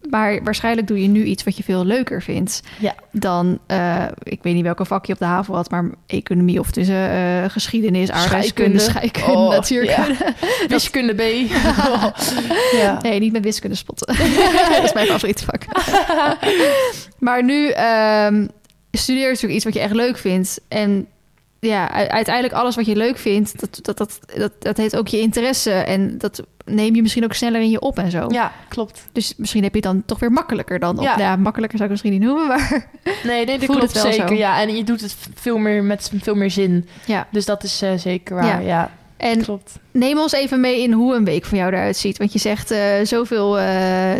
Maar waarschijnlijk doe je nu iets wat je veel leuker vindt. Ja. Dan, eh, ik weet niet welke vak je op de HAVO had, maar economie of tussen eh, geschiedenis, aardrijkskunde, Scheikunde. scheikunde, Oh, natuurkunde. Wiskunde B. ja. Nee, niet met wiskunde spotten. dat is mijn favoriete vak. maar nu ehm studeer je natuurlijk iets wat je echt leuk vindt. En ja, uiteindelijk alles wat je leuk vindt, dat, dat, dat, dat, dat heeft ook je interesse. En dat neem je misschien ook sneller in je op en zo. ja, klopt. Dus misschien heb je het dan toch weer makkelijker dan op. Ja. Ja, makkelijker zou ik misschien niet noemen, maar Nee, nee dat klopt het wel zeker. zo. Ja, en je doet het veel meer met veel meer zin. ja. Dus dat is eh, zeker waar. Ja. Ja, En klopt. neem ons even mee in hoe een week van jou eruit ziet. Want je zegt eh, zoveel eh,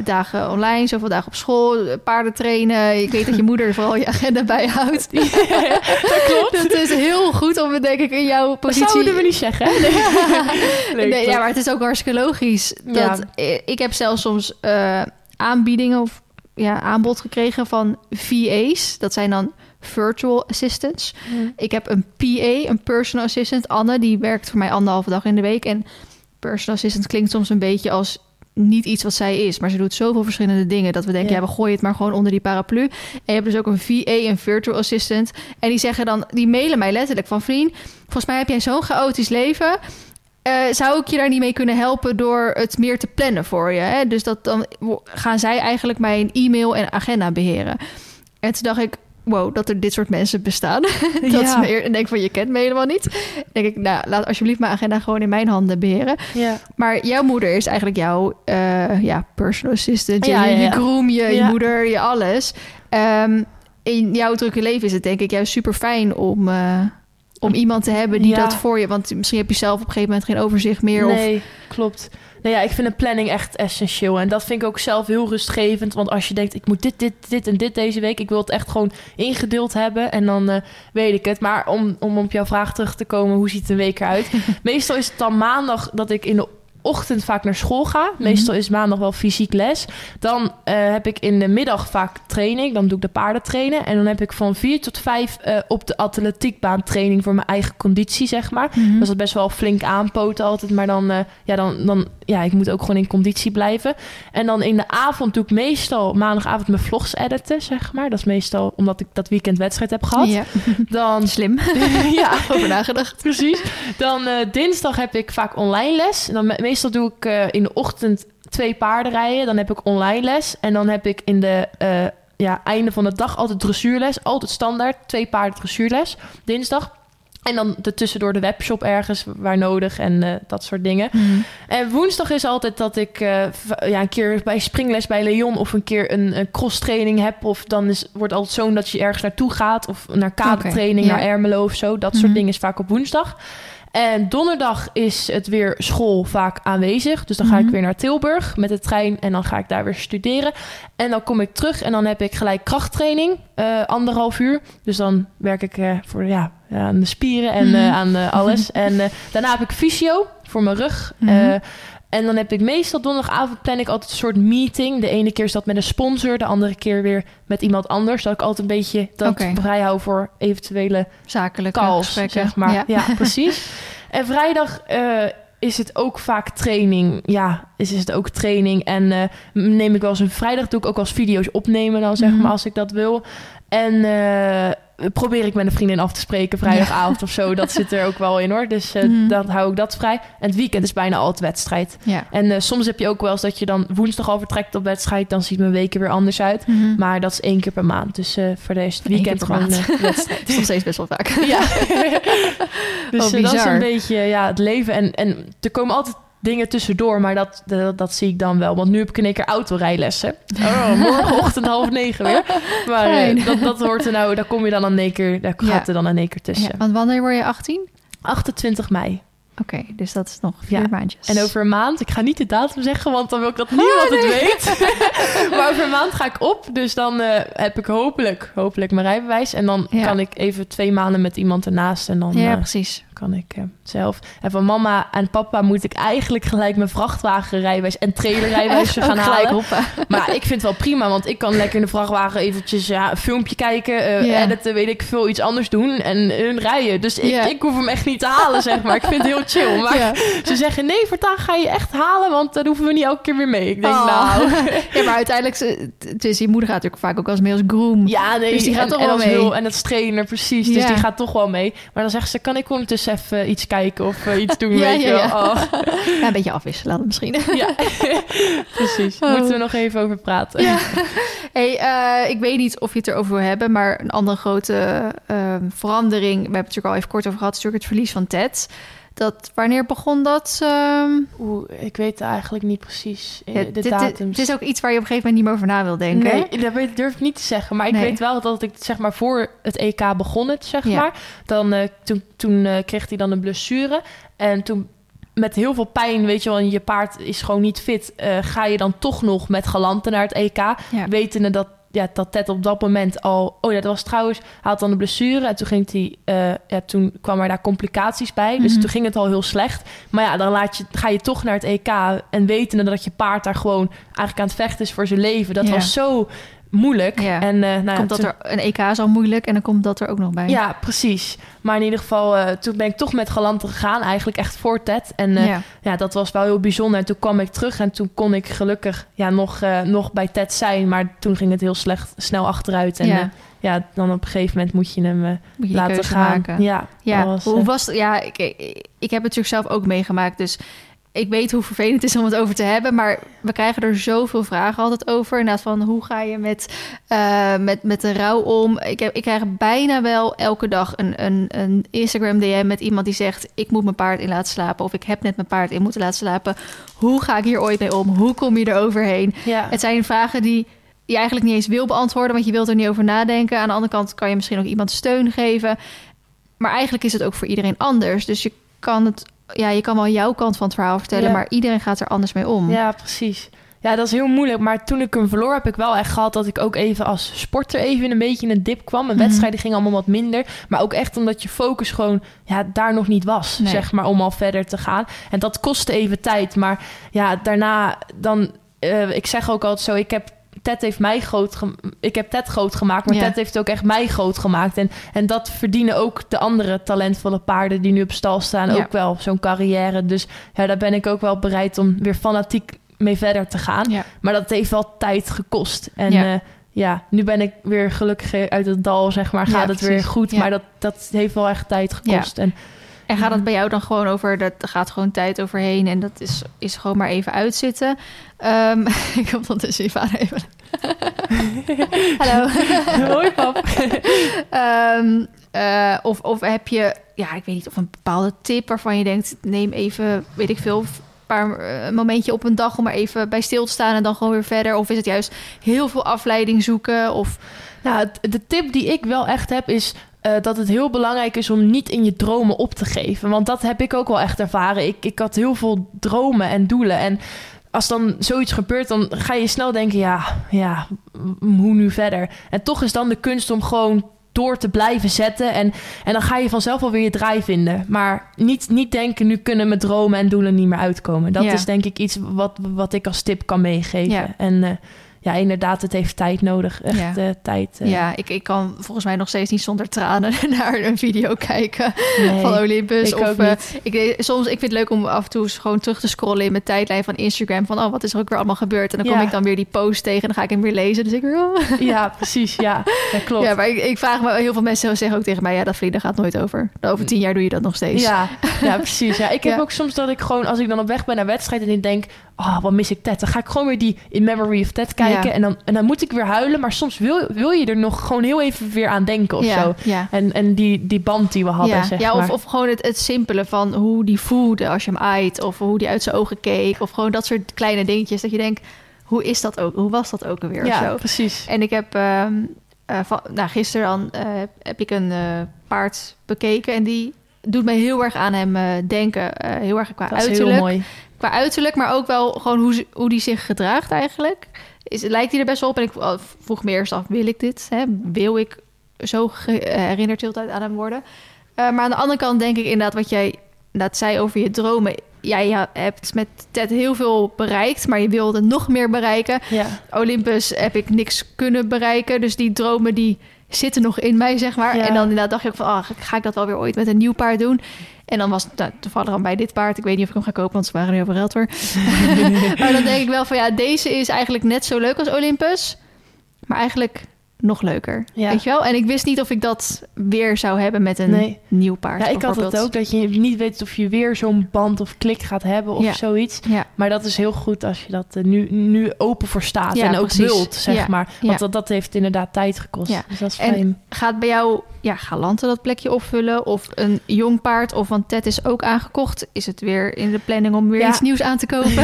dagen online, zoveel dagen op school, paarden trainen. Ik weet dat je moeder vooral je agenda bijhoudt. dat klopt. Dat is heel goed om het denk ik in jouw Dat positie... zouden we niet zeggen. Nee. Nee, nee, ja, maar het is ook hartstikke logisch. Ja. Dat, eh, Ik heb zelfs soms eh, aanbiedingen of ja, aanbod gekregen van VA's. Dat zijn dan virtual assistants. Ik heb een PA, een personal assistant, Anne. Die werkt voor mij anderhalve dag in de week. En personal assistant klinkt soms een beetje als niet iets wat zij is. Maar ze doet zoveel verschillende dingen dat we denken, ja, Ja. we gooien het maar gewoon onder die paraplu. En je hebt dus ook een VA, een virtual assistant. En die zeggen dan, die mailen mij letterlijk van vriend, volgens mij heb jij zo'n chaotisch leven. Eh, zou ik je daar niet mee kunnen helpen door het meer te plannen voor je? Hè? Dus dat dan gaan zij eigenlijk mijn e-mail en agenda beheren. En toen dacht ik, wow, dat er dit soort mensen bestaan. dat Ja. is meer, en denk van, je kent me helemaal niet. Dan denk ik, nou, laat alsjeblieft mijn agenda gewoon in mijn handen beheren. Ja. Maar jouw moeder is eigenlijk jouw eh, ja, personal assistant. Je, Ja, je ja. groom, je, je moeder, je alles. Ehm, in jouw drukke leven is het denk ik juist super fijn om, eh, om iemand te hebben die dat voor je... Want misschien heb je zelf op een gegeven moment geen overzicht meer. Of, Nee, klopt. Nou ja, ik vind een planning echt essentieel. En dat vind ik ook zelf heel rustgevend. Want als je denkt, ik moet dit, dit, dit en dit deze week. Ik wil het echt gewoon ingedeeld hebben. En dan eh, weet ik het. Maar om, om op jouw vraag terug te komen, hoe ziet een week eruit? Meestal is het dan maandag dat ik in de ochtend vaak naar school ga. Meestal is maandag wel fysiek les. Dan eh, heb ik in de middag vaak training. Dan doe ik de paarden trainen. En dan heb ik van vier tot vijf eh, op de atletiekbaan training voor mijn eigen conditie, zeg maar. Mhm. Dat is best wel flink aanpoten altijd. Maar dan, ja, dan, dan, ja, ik moet ook gewoon in conditie blijven. En dan in de avond doe ik meestal maandagavond mijn vlogs editen, zeg maar. Dat is meestal omdat ik dat weekend wedstrijd heb gehad. Ja, Dan, slim. ja, Over nagedacht. precies. Dan eh, dinsdag heb ik vaak online les. En dan me- meestal doe ik eh, in de ochtend twee paarden rijden. Dan heb ik online les. En dan heb ik in de eh, ja, einde van de dag altijd dressuurles. Altijd standaard. Twee paarden dressuurles. Dinsdag. En dan de tussendoor de webshop ergens waar nodig en eh, dat soort dingen. En woensdag is altijd dat ik eh, ja, een keer bij springles bij Leon of een keer een, een cross training heb. Of dan is, wordt altijd zo'n dat je ergens naartoe gaat. Of naar kadertraining, ja. naar Ermelo of zo. Dat soort dingen is vaak op woensdag. En donderdag is het weer school vaak aanwezig. Dus dan ga ik Mhm. weer naar Tilburg met de trein en dan ga ik daar weer studeren. En dan kom ik terug en dan heb ik gelijk krachttraining, eh, anderhalf uur. Dus dan werk ik eh, voor ja, ja, aan de spieren en Mhm. eh, aan eh, alles. En eh, daarna heb ik fysio voor mijn rug. Mhm. Eh, en dan heb ik meestal donderdagavond plan ik altijd een soort meeting. De ene keer is dat met een sponsor, de andere keer weer met iemand anders. Dat ik altijd een beetje dat Oké. vrij hou voor eventuele Zakelijke calls, gesprekken. zeg maar. Ja. Ja, precies. En vrijdag eh, is het ook vaak training. Ja, is, is het ook training. En eh, neem ik wel eens een vrijdag doe ik ook eens video's opnemen dan zeg Mhm. maar als ik dat wil. En eh, probeer ik met een vriendin af te spreken vrijdagavond of zo. Dat zit er ook wel in hoor. Dus eh, Mhm. dan hou ik dat vrij. En het weekend is bijna altijd wedstrijd. Ja. En eh, soms heb je ook wel eens dat je dan woensdag al vertrekt op wedstrijd. Dan ziet mijn weken weer anders uit. Mhm. Maar dat is één keer per maand. Dus eh voor de rest weekend gewoon wedstrijd. Is nog steeds best wel vaak. Ja. dus Oh, dat is een beetje ja, het leven. En, en er komen altijd dingen tussendoor, maar dat, dat, dat zie ik dan wel. Want nu heb ik in één keer autorijlessen. Oh, morgenochtend half negen weer. Maar eh, dat, dat hoort er nou, daar kom je dan in één keer, daar gaat er dan in één keer tussen. Ja, want wanneer word je 18? 28 mei. Oké, dus dat is nog vier Ja. maandjes. En over een maand, ik ga niet de datum zeggen, want dan wil ik dat niemand het weet. maar over een maand ga ik op. Dus dan eh, heb ik hopelijk, hopelijk mijn rijbewijs. En dan Ja. kan ik even twee maanden met iemand ernaast. En dan Ja, eh, precies. Kan ik eh, zelf. En van mama en papa moet ik eigenlijk gelijk mijn vrachtwagenrijbewijs en trailerrijbewijs Echt? gaan halen. hoppen. Maar ik vind het wel prima, want ik kan lekker in de vrachtwagen eventjes ja, een filmpje kijken, eh, Ja. editen, weet ik veel, iets anders doen en hun rijden. Dus ik, ik hoef hem echt niet te halen, zeg maar. Ik vind het heel chill. Maar ze zeggen, nee, voortaan ga je echt halen, want dan hoeven we niet elke keer weer mee. Ik denk, Oh. nou... Ja, maar uiteindelijk, het is, je moeder gaat natuurlijk vaak ook als mee als groom. Ja, nee, Dus die gaat en, toch en wel mee. Wil, en dat trainer, precies. Dus die gaat toch wel mee. Maar dan zegt ze, kan ik ondertussen even iets kijken of eh, iets doen, Ja, weet ja, je wel. ja. Oh. Ja, een beetje afwisselen misschien. Ja, precies. Oh. Moeten we nog even over praten. Hey, eh, ik weet niet of je het erover wil hebben, maar een andere grote verandering, we hebben het natuurlijk al even kort over gehad, is natuurlijk het verlies van Ted. Dat, wanneer begon dat? ehm? Oeh, ik weet eigenlijk niet precies eh, Ja, de dit- datums. Het is ook iets waar je op een gegeven moment niet meer over na wil denken. Nee, dat weet, durf ik niet te zeggen. Maar ik Nee. weet wel dat ik zeg maar voor het EK begon het, zeg Ja. maar. Dan, eh, toen toen eh, kreeg hij dan een blessure. En toen met heel veel pijn, weet je wel, en je paard is gewoon niet fit. ga je dan toch nog met galanten naar het EK. Ja. Wetende dat, ja, dat Ted op dat moment al... Oh dat was trouwens... Hij had dan een blessure en toen, ging hij, eh, ja, toen kwam er daar complicaties bij. Dus Mhm. toen ging het al heel slecht. Maar ja, dan laat je, ga je toch naar het EK... en wetende dat je paard daar gewoon eigenlijk aan het vechten is voor zijn leven. Dat Ja. was zo moeilijk. Ja. En, eh, nou ja, komt dat toen- er, een EK is al moeilijk en dan komt dat er ook nog bij. Ja, precies. Maar in ieder geval, eh, toen ben ik toch met galanten gegaan. Eigenlijk echt voor Ted. En eh, ja. ja. dat was wel heel bijzonder. En toen kwam ik terug en toen kon ik gelukkig ja, nog, nog bij Ted zijn. Maar toen ging het heel slecht, snel achteruit. En Ja. dan op een gegeven moment moet je hem Moet je die laten gaan. maken. Ja, Ja, was, hoe was het? Ja, ik, ik, ik heb het natuurlijk zelf ook meegemaakt, dus ik weet hoe vervelend het is om het over te hebben, maar we krijgen er zoveel vragen altijd over. Inderdaad van hoe ga je met, eh, met, met de rouw om? Ik, heb, ik krijg bijna wel elke dag een, een, een Instagram DM met iemand die zegt ik moet mijn paard in laten slapen of ik heb net mijn paard in moeten laten slapen. Hoe ga ik hier ooit mee om? Hoe kom je er overheen? ja. Het zijn vragen die je eigenlijk niet eens wil beantwoorden, want je wilt er niet over nadenken. Aan de andere kant kan je misschien ook iemand steun geven. Maar eigenlijk is het ook voor iedereen anders. Dus je kan het, ja, je kan wel jouw kant van het verhaal vertellen, Ja. maar iedereen gaat er anders mee om. Ja, precies. Ja, dat is heel moeilijk. Maar toen ik hem verloor, heb ik wel echt gehad dat ik ook even als sporter even een beetje in een dip kwam. Mijn Mhm. wedstrijden gingen allemaal wat minder. Maar ook echt omdat je focus gewoon ja, daar nog niet was, Nee. zeg maar, om al verder te gaan. En dat kostte even tijd. Maar ja, daarna dan... eh, ik zeg ook altijd zo, ik heb... Ted heeft mij groot Ik heb Ted groot gemaakt, maar Ja. Ted heeft ook echt mij groot gemaakt. En, en dat verdienen ook de andere talentvolle paarden die nu op stal staan. Ja. Ook wel zo'n carrière. Dus ja, daar ben ik ook wel bereid om weer fanatiek mee verder te gaan. Ja. Maar dat heeft wel tijd gekost. En Ja. ja, ja nu ben ik weer gelukkig uit het dal, zeg maar. Gaat het weer goed. Maar dat, dat heeft wel echt tijd gekost. En En gaat het bij jou dan gewoon over, dat er gaat gewoon tijd overheen en dat is, is gewoon maar even uitzitten. Ehm ik hoop ondertussen je vader even. Hallo. hoi pap. Ehm, eh, of, of heb je, ja, ik weet niet, of een bepaalde tip waarvan je denkt, neem even, weet ik veel, een paar eh, een momentje op een dag om maar even bij stil te staan en dan gewoon weer verder. Of is het juist heel veel afleiding zoeken? Of Nou, de tip die ik wel echt heb is... eh, dat het heel belangrijk is om niet in je dromen op te geven. Want dat heb ik ook wel echt ervaren. Ik, ik had heel veel dromen en doelen. En als dan zoiets gebeurt, dan ga je snel denken: ja, ja, hoe nu verder? En toch is dan de kunst om gewoon door te blijven zetten. En, en dan ga je vanzelf alweer je draai vinden. Maar niet, niet denken, nu kunnen mijn dromen en doelen niet meer uitkomen. Dat Ja. is denk ik iets wat, wat ik als tip kan meegeven. Ja. En eh, ja, inderdaad, het heeft tijd nodig. Echt Ja. eh, tijd. eh, Ja, ik, ik kan volgens mij nog steeds niet zonder tranen naar een video kijken nee. van Olympus. ik of eh, ik, soms, ik vind het leuk om af en toe gewoon terug te scrollen in mijn tijdlijn van Instagram. Van, oh, wat is er ook weer allemaal gebeurd? En dan kom ik dan weer die post tegen en dan ga ik hem weer lezen. Dus ik oh. Ja, precies. Ja, dat klopt. Ja, maar ik, ik vraag me, heel veel mensen zeggen ook tegen mij, ja, dat vliegen gaat nooit over. Over tien jaar doe je dat nog steeds. Ja, ja, precies. Ja, ik heb Ja. ook soms dat ik gewoon, als ik dan op weg ben naar wedstrijd en ik denk, oh, wat mis ik Ted? Dan ga ik gewoon weer die In Memory of Ted kijken Ja. en, dan, en dan moet ik weer huilen. Maar soms wil, wil je er nog gewoon heel even weer aan denken of ja, zo. Ja. En, en die, die band die we hadden, zeg ja, of, maar. of gewoon het, het simpele van hoe die voelde als je hem aait. Of hoe die uit zijn ogen keek. Of gewoon dat soort kleine dingetjes. Dat je denkt, hoe is dat ook? Hoe was dat ook alweer? ja, zo? precies. En ik heb eh, van, nou, gisteren dan, eh, heb ik een eh, paard bekeken. En die doet mij heel erg aan hem denken. Heel erg qua Dat is uiterlijk. heel mooi. Qua uiterlijk, maar ook wel gewoon hoe, ze- hoe die zich gedraagt eigenlijk. Is, lijkt hij er best wel op. En ik oh, vroeg me eerst af, wil ik dit? Hè? Wil ik zo herinnerd de hele tijd aan hem worden? Eh, maar aan de andere kant denk ik inderdaad wat jij dat zei over je dromen. Jij ja, hebt met Ted heel veel bereikt, maar je wilde nog meer bereiken. Ja, Olympus heb ik niks kunnen bereiken. Dus die dromen die zitten nog in mij, zeg maar. Ja. En dan inderdaad dacht ik ook van, ah, ga ik dat wel weer ooit met een nieuw paard doen? En dan was het nou, toevallig dan bij dit paard. Ik weet niet of ik hem ga kopen, want ze waren nu over geld hoor. maar dan denk ik wel van, ja, deze is eigenlijk net zo leuk als Olympus. Maar eigenlijk nog leuker. Ja. Weet je wel? En ik wist niet of ik dat weer zou hebben met een Nee. nieuw paard. ja ik had het ook, dat je niet weet of je weer zo'n band of klik gaat hebben of Ja. zoiets. Ja, Maar dat is heel goed als je dat eh, nu, nu open voor staat en ook precies. wilt, zeg maar. Want dat, dat heeft inderdaad tijd gekost. Ja. Dus dat is En- fijn. Gaat bij jou ja, Galante dat plekje opvullen? Of een jong paard? Of want Ted is ook aangekocht. Is het weer in de planning om weer Ja. iets nieuws aan te kopen?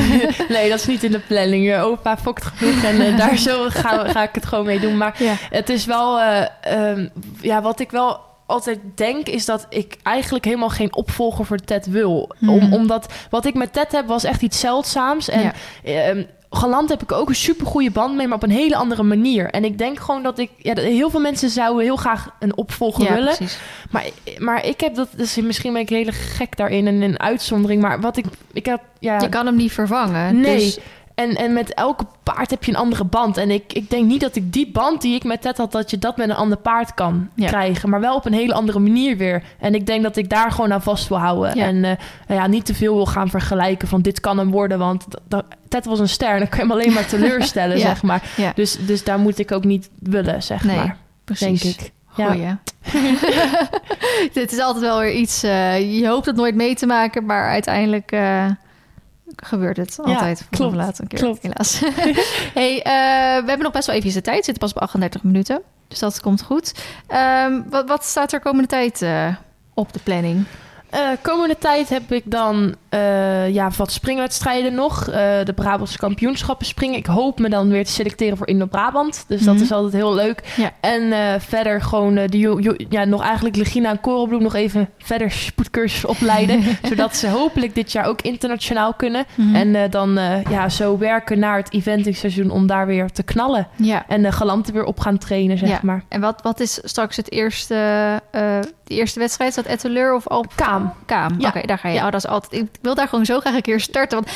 nee, dat is niet in de planning. Je opa fokt genoeg en eh, daar zo ga, ga ik het gewoon mee doen. Maar ja. het is wel... eh, ehm, ja, wat ik wel altijd denk, is dat ik eigenlijk helemaal geen opvolger voor Ted wil. Hmm. Om, omdat wat ik met Ted heb, was echt iets zeldzaams. En Ja. ehm, Galant heb ik ook een super goede band mee, maar op een hele andere manier. En ik denk gewoon dat ik... Ja, heel veel mensen zouden heel graag een opvolger ja, willen. precies. Maar, maar ik heb dat... Dus misschien ben ik hele gek daarin en een uitzondering. Maar wat ik... Ik heb... Ja, Je kan hem niet vervangen. Nee. Dus, en, en met elke paard heb je een andere band. En ik, ik denk niet dat ik die band die ik met Ted had... dat je dat met een ander paard kan Ja. krijgen. Maar wel op een hele andere manier weer. En ik denk dat ik daar gewoon aan vast wil houden. Ja. En eh, ja, niet te veel wil gaan vergelijken van... dit kan hem worden, want Ted was een ster. Dan kan je hem alleen maar teleurstellen, Ja. zeg maar. Dus, dus daar moet ik ook niet willen, zeg Nee, maar. precies. Denk ik. Ja. Dit is altijd wel weer iets... eh, je hoopt het nooit mee te maken, maar uiteindelijk... eh, gebeurt het altijd vroeg klopt, laat een keer, klopt. helaas. hey, eh, we hebben nog best wel even de tijd. We zitten pas op 38 minuten. Dus dat komt goed. Ehm, wat, wat staat er komende tijd eh, op de planning? Eh, komende tijd heb ik dan eh, ja, wat springwedstrijden nog. Eh, de Brabantse kampioenschappen springen. Ik hoop me dan weer te selecteren voor Indo-Brabant. Dus dat Mhm. is altijd heel leuk. Ja. En eh, verder gewoon de, ja, nog eigenlijk Legina en Korenbloem nog even verder spoedcursus opleiden. zodat ze hopelijk dit jaar ook internationaal kunnen. Mhm. En dan ja, zo werken naar het eventingseizoen om daar weer te knallen. Ja. En de galanten weer op gaan trainen, zeg Ja. maar. En wat, wat is straks het eerste, de eerste wedstrijd? Is dat Etteleur of Alp? Kaam. Kaam, Ja. oké, daar ga je. Oh, dat is altijd, ik wil daar gewoon zo graag een keer starten. Want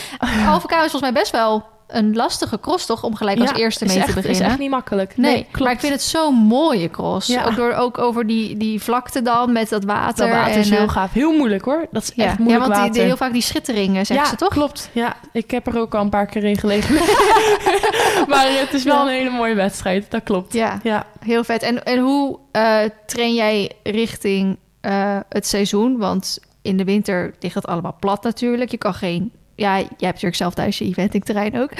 Kaam is volgens mij best wel een lastige cross, toch? Om gelijk als Ja, eerste is mee echt, te is beginnen. echt niet makkelijk. Nee, klopt. maar ik vind het zo'n mooie cross. Ja. Ook, door, ook over die, die vlakte dan met dat water. dat water is heel eh, gaaf. Heel moeilijk hoor. Dat is ja. echt ja, moeilijk want die, water. die- heel vaak die schitteringen, zeggen ja, ze toch? klopt. Ja, ik heb er ook al een paar keer in gelegen. maar het is wel Ja. een hele mooie wedstrijd. Dat klopt. Ja, Ja. heel vet. En, en hoe eh, train jij richting eh, het seizoen? Want in de winter ligt dat allemaal plat natuurlijk. Je kan geen... Ja, jij hebt natuurlijk zelf thuis je eventingterrein ook.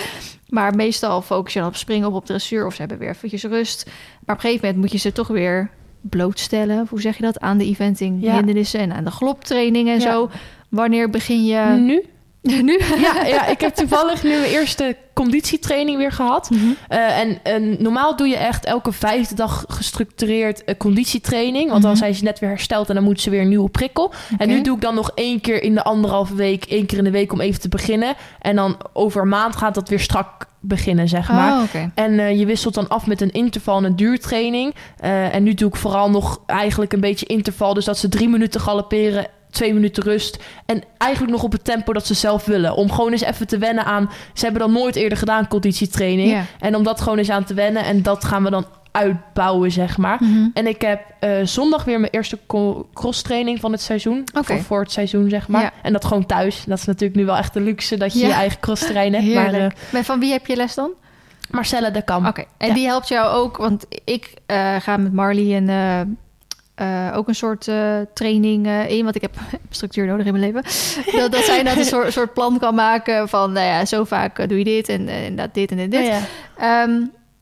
Maar meestal focus je dan op springen of op dressuur... of ze hebben weer eventjes rust. Maar op een gegeven moment moet je ze toch weer blootstellen. Hoe zeg je dat? Aan de eventing Ja. hindernissen en aan de gloptraining en Ja. zo. Wanneer begin je... Nu? nu? Ja, ja, ik heb toevallig nu mijn eerste conditietraining weer gehad. Mhm. Eh, en, en normaal doe je echt elke vijfde dag gestructureerd eh, conditietraining. Want dan Mhm. zijn ze net weer hersteld en dan moeten ze weer een nieuwe prikkel. En nu doe ik dan nog één keer in de anderhalve week, één keer in de week om even te beginnen. En dan over een maand gaat dat weer strak beginnen, zeg maar. Oh, oké. En eh, je wisselt dan af met een interval en een duurtraining. En nu doe ik vooral nog eigenlijk een beetje interval. Dus dat ze drie minuten galopperen, twee minuten rust. En eigenlijk nog op het tempo dat ze zelf willen. Om gewoon eens even te wennen aan... Ze hebben dan nooit eerder gedaan, conditietraining. Ja. En om dat gewoon eens aan te wennen. En dat gaan we dan uitbouwen, zeg maar. Mhm. En ik heb eh, zondag weer mijn eerste cross-training van het seizoen. Oké. Voor, voor het seizoen, zeg maar. Ja. En dat gewoon thuis. Dat is natuurlijk nu wel echt de luxe dat je Ja. je eigen cross-terrein hebt. Maar eh, Maar van wie heb je les dan? Marcella de Kam. Oké, en Ja. die helpt jou ook, want ik eh, ga met Marley en eh, ook een soort eh, training eh, in, want ik heb structuur nodig in mijn leven. dat, dat zij dat een soort, soort plan kan maken van, nou ja, zo vaak doe je dit en, en dat dit en dit. dit. Ja, ja. Ehm,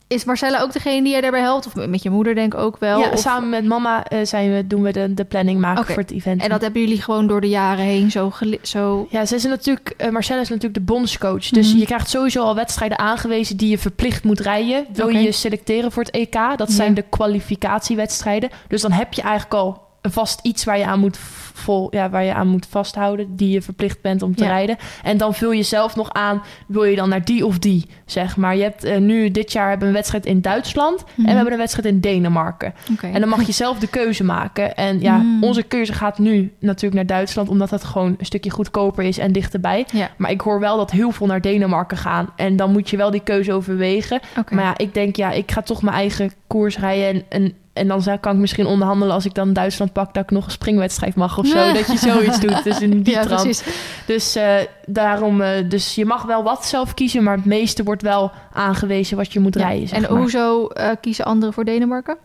is Marcella ook degene die jij daarbij helpt? Of met je moeder denk ik ook wel? Ja, Of- samen met mama eh, zijn we, doen we de, de planning maken voor het event. En dat hebben jullie gewoon door de jaren heen zo... zo... Ja, ze is natuurlijk, eh, Marcella is natuurlijk de bondscoach. Dus Mhm. je krijgt sowieso al wedstrijden aangewezen die je verplicht moet rijden. Wil je je selecteren voor het EK? Dat Ja. zijn de kwalificatiewedstrijden. Dus dan heb je eigenlijk al vast iets waar je aan moet, vol, ja, waar je aan moet vasthouden. Die je verplicht bent om te Ja. rijden. En dan vul je zelf nog aan, wil je dan naar die of die, zeg maar. Je hebt eh, nu, dit jaar hebben we een wedstrijd in Duitsland. En Mhm. we hebben een wedstrijd in Denemarken. En dan mag je zelf de keuze maken. En ja, Mm. onze keuze gaat nu natuurlijk naar Duitsland, omdat het gewoon een stukje goedkoper is en dichterbij. Ja, Maar ik hoor wel dat heel veel naar Denemarken gaan. En dan moet je wel die keuze overwegen. Maar ja, ik denk, ja, ik ga toch mijn eigen koers rijden. En, en, en dan zou- kan ik misschien onderhandelen als ik dan Duitsland pak, dat ik nog een springwedstrijd mag of zo. dat je zoiets doet. Dus in die ja, trant. precies. Dus daarom, eh, dus je mag wel wat zelf kiezen, maar het meeste wordt wel aangewezen wat je moet Ja. rijden. En hoezo eh, kiezen anderen voor Denemarken?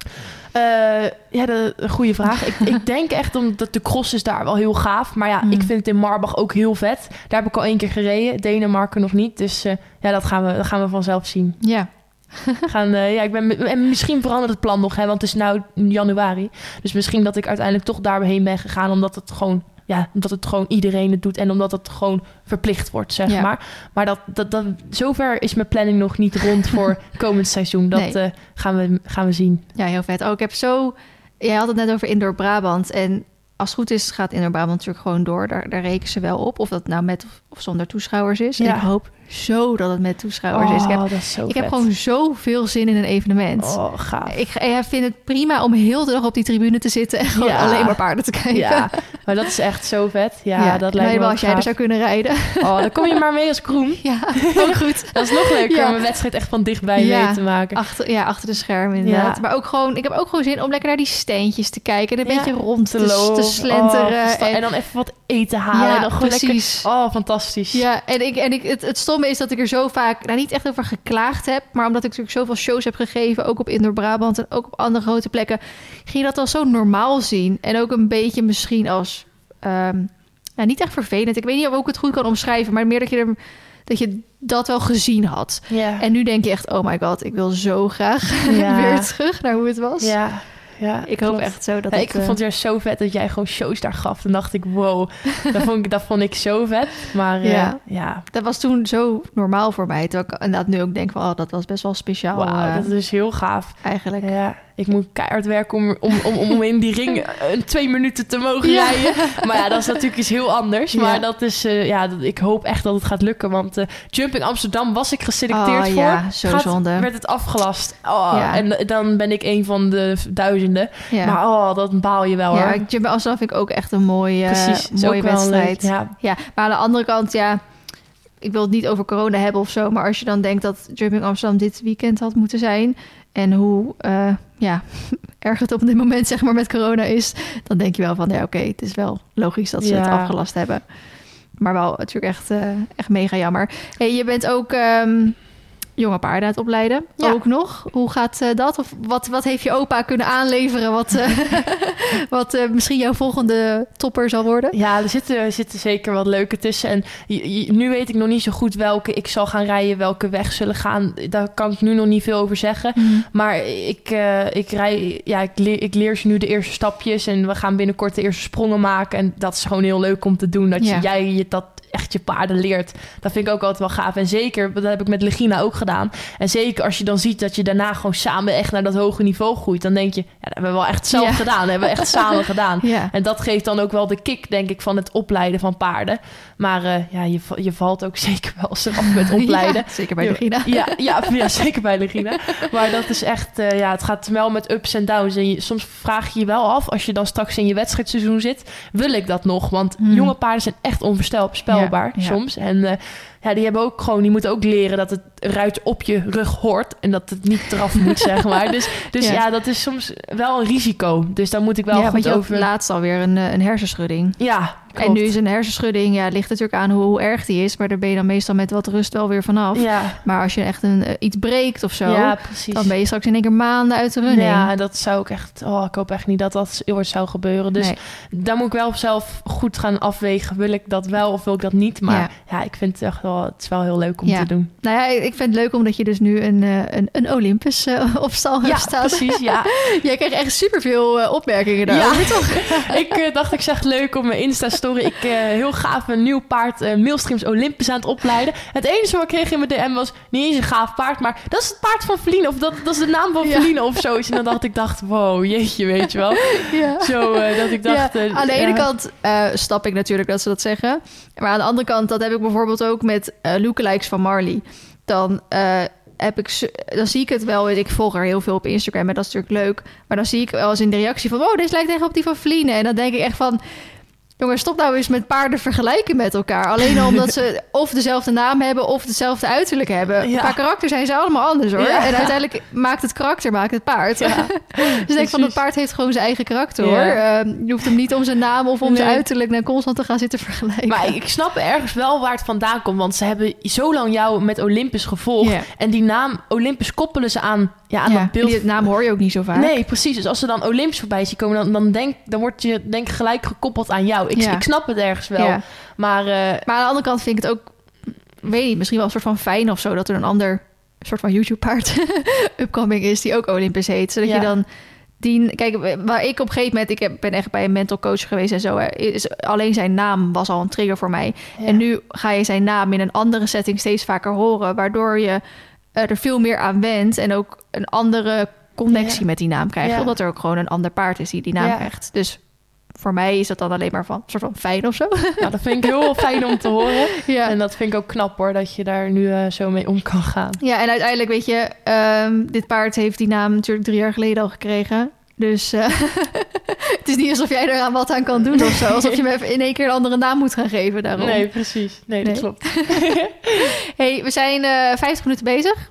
Eh, ja, een goede vraag. ik, ik denk echt omdat de cross is daar wel heel gaaf. Maar ja, Mm. ik vind het in Marbach ook heel vet. Daar heb ik al één keer gereden. Denemarken nog niet. Dus ja, dat gaan, we, dat gaan we vanzelf zien. Ja, Gaan, eh, ja, ik ben, en misschien verandert het plan nog, hè, want het is nu januari. Dus misschien dat ik uiteindelijk toch daarheen ben gegaan, omdat het gewoon, ja, omdat het gewoon iedereen het doet en omdat het gewoon verplicht wordt, zeg Ja. maar. Maar dat, dat, dat, zover is mijn planning nog niet rond voor komend seizoen. Dat Nee. eh, gaan, we, gaan we zien. Ja, heel vet. Oh, ik heb zo... Jij had het net over Indoor Brabant. En als het goed is, gaat Indoor Brabant natuurlijk gewoon door. Daar, daar rekenen ze wel op. Of dat nou met of, of zonder toeschouwers is. En Ja. ik hoop zo dat het met toeschouwers is. Ik heb, Oh, dat is zo ik heb gewoon zoveel zin in een evenement. Oh, gaaf. Ik, ik vind het prima om heel de dag op die tribune te zitten... en gewoon Ja. alleen maar paarden te kijken. Ja, maar dat is echt zo vet. Ja, dat lijkt me wel als jij er zou kunnen rijden. Oh, dan kom je maar mee als groen. ja, ook goed. Dat is nog leuker Ja. om een wedstrijd echt van dichtbij mee te maken. Achter, ja, achter de schermen inderdaad. Maar ook gewoon, ik heb ook gewoon zin om lekker naar die steentjes te kijken. En een beetje rond te, te, lopen. slenteren. Oh, en, dan even wat eten halen. En dan precies. lekker... Oh, fantastisch. Ja, en, ik, en ik, het, het stomme is dat ik er zo vaak, nou niet echt over geklaagd heb, maar omdat ik natuurlijk zoveel shows heb gegeven, ook op Indoor Brabant en ook op andere grote plekken, ging je dat al zo normaal zien. En ook een beetje misschien als, ehm, nou niet echt vervelend. Ik weet niet of ik het goed kan omschrijven, maar meer dat je, er, dat, je dat wel gezien had. Ja. En nu denk je echt, oh my god, ik wil zo graag Ja. weer terug naar hoe het was. ja. Ja Ik hoop klopt. echt zo dat Ja, het, ik eh, vond het juist zo vet dat jij gewoon shows daar gaf. Toen dacht ik, wow, dat, vond ik, dat vond ik zo vet. Maar eh, Ja. ja, dat was toen zo normaal voor mij. Terwijl ik inderdaad nu ook denk van, oh, dat was best wel speciaal eh, dat is heel gaaf. eigenlijk. Ja, ik moet keihard werken om, om, om, om in die ring eh, een twee minuten te mogen Ja. rijden. Maar ja, dat is natuurlijk iets heel anders. Ja. Maar dat is, eh, ja, dat, ik hoop echt dat het gaat lukken. Want eh, Jumping Amsterdam was ik geselecteerd Oh, voor. ja, zo Gaat- zonde. Werd het afgelast. Oh, Ja. En dan ben ik een van de duizenden. Maar oh, dat baal je wel Ja, hoor. Amsterdam vind ik ook echt een mooie, Precies, mooie wedstrijd. leuk-. Ja, maar aan de andere kant, ja, ik wil het niet over corona hebben of zo, maar als je dan denkt dat Jumping Amsterdam dit weekend had moeten zijn en hoe eh, ja, erg het op dit moment zeg maar met corona is, dan denk je wel van ja, oké, het is wel logisch dat ze het afgelast hebben. Maar wel natuurlijk echt, eh, echt mega jammer. Hey, je bent ook ehm, jonge paarden aan het opleiden, Ja. ook nog. Hoe gaat eh, dat? Of wat, wat heeft je opa kunnen aanleveren wat, eh, wat eh, misschien jouw volgende topper zal worden? Ja, er zitten, er zitten zeker wat leuke tussen. En je- je- nu weet ik nog niet zo goed welke ik zal gaan rijden, welke weg zullen gaan. Daar kan ik nu nog niet veel over zeggen. Maar ik, ik, rij, ja, ik, leer, ik leer ze nu de eerste stapjes. En we gaan binnenkort de eerste sprongen maken. En dat is gewoon heel leuk om te doen. Dat je, jij je dat je paarden leert. Dat vind ik ook altijd wel gaaf. En zeker, dat heb ik met Legina ook gedaan. En zeker als je dan ziet dat je daarna gewoon samen echt naar dat hoge niveau groeit, dan denk je, ja, dat hebben we wel echt zelf Ja. gedaan. Dat hebben we echt samen gedaan. Ja. En dat geeft dan ook wel de kick, denk ik, van het opleiden van paarden. Maar eh, ja, je, je valt ook zeker wel eens eraf met opleiden. Zeker bij Ja, de Gina. Ja, ja, zeker bij Legina. Maar dat is echt, eh, ja, het gaat wel met ups en downs. En je, soms vraag je je wel af, als je dan straks in je wedstrijdseizoen zit, wil ik dat nog? Want Hmm. jonge paarden zijn echt onvoorspelbaar Ja. soms. En eh, ja, die hebben ook gewoon, die moeten ook leren dat het ruit op je rug hoort en dat het niet eraf moet, zeg maar. Dus, dus Ja. ja. dat is soms wel een risico. Dus daar moet ik wel ja, want goed over. laatst alweer een, eh, een hersenschudding. Ja, En nu is een hersenschudding, ja, het ligt natuurlijk aan hoe, hoe erg die is. Maar daar ben je dan meestal met wat rust wel weer vanaf. Ja, Maar als je echt een, eh, iets breekt of zo, ja, precies. dan ben je straks in één keer maanden uit de running. Ja, dat zou ik echt... Oh, ik hoop echt niet dat dat ooit zou gebeuren. Dus Nee. daar moet ik wel zelf goed gaan afwegen. Wil ik dat wel of wil ik dat niet? Maar Ja. ja, ik vind het echt wel... Het is wel heel leuk om Ja. te doen. Nou ja, ik vind het leuk omdat je dus nu een, eh, een, een Olympus eh, op stal hebt Ja, staan. precies. Ja. Jij krijgt echt superveel eh opmerkingen daar. Ja, ik eh, dacht, ik zeg leuk op mijn Insta-story. Ik heel gaaf een nieuw paard, Mailstreams Olympus aan het opleiden. Het enige wat ik kreeg in mijn DM was niet eens een gaaf paard, maar dat is het paard van Feline. Of dat, dat is de naam van. Feline of zoiets. En dan dacht ik, dacht, wow, jeetje, weet je wel. Ja. Zo dat ik dacht... Aan de ene kant snap ik natuurlijk dat ze dat zeggen. Maar aan de andere kant, dat heb ik bijvoorbeeld ook met eh lookalikes van Marley. Dan, eh, heb ik, dan zie ik het wel. Ik volg er heel veel op Instagram en dat is natuurlijk leuk. Maar dan zie ik wel eens in de reactie van... oh, deze lijkt echt op die van Vliene. En dan denk ik echt van... Jongens, stop nou eens met paarden vergelijken met elkaar. Alleen al omdat ze of dezelfde naam hebben of hetzelfde uiterlijk hebben. Ja. Qua karakter zijn ze allemaal anders hoor. Ja. En uiteindelijk maakt het karakter, maakt het paard. Ja. dus ik denk van, dat paard heeft gewoon zijn eigen karakter hoor. Ehm, je hoeft hem niet om zijn naam of om zijn uiterlijk naar constant te gaan zitten vergelijken. Maar ik snap ergens wel waar het vandaan komt. Want ze hebben zo lang jou met Olympus gevolgd. En die naam Olympus koppelen ze aan, ja, aan ja, dat beeld. die naam hoor je ook niet zo vaak. Nee, precies. Dus als ze dan Olympus voorbij zien komen, dan, dan, denk, dan word je denk gelijk gekoppeld aan jou. Ik, Ja. ik snap het ergens wel. Ja. Maar eh, Maar aan de andere kant vind ik het ook, weet niet, misschien wel een soort van fijn of zo dat er een ander soort van YouTube-paard upcoming is die ook Olympus heet. Zodat je dan die, kijk, waar ik op een gegeven moment, ik heb, ben echt bij een mental coach geweest en zo, is, alleen zijn naam was al een trigger voor mij. ja. En nu ga je zijn naam in een andere setting steeds vaker horen, waardoor je er veel meer aan went en ook een andere connectie Ja. met die naam krijgt. Ja. Omdat er ook gewoon een ander paard is die die naam Ja. krijgt. Dus voor mij is dat dan alleen maar van soort van fijn of zo. nou, dat vind ik heel fijn om te horen. ja. En dat vind ik ook knap hoor, dat je daar nu eh, zo mee om kan gaan. Ja, en uiteindelijk weet je, ehm, dit paard heeft die naam natuurlijk drie jaar geleden al gekregen. Dus eh, het is niet alsof jij er aan wat aan kan doen of zo. Alsof je hem even in één keer een andere naam moet gaan geven daarom. Nee, precies. Nee, dat Nee. klopt. hey, we zijn eh 50 minuten bezig.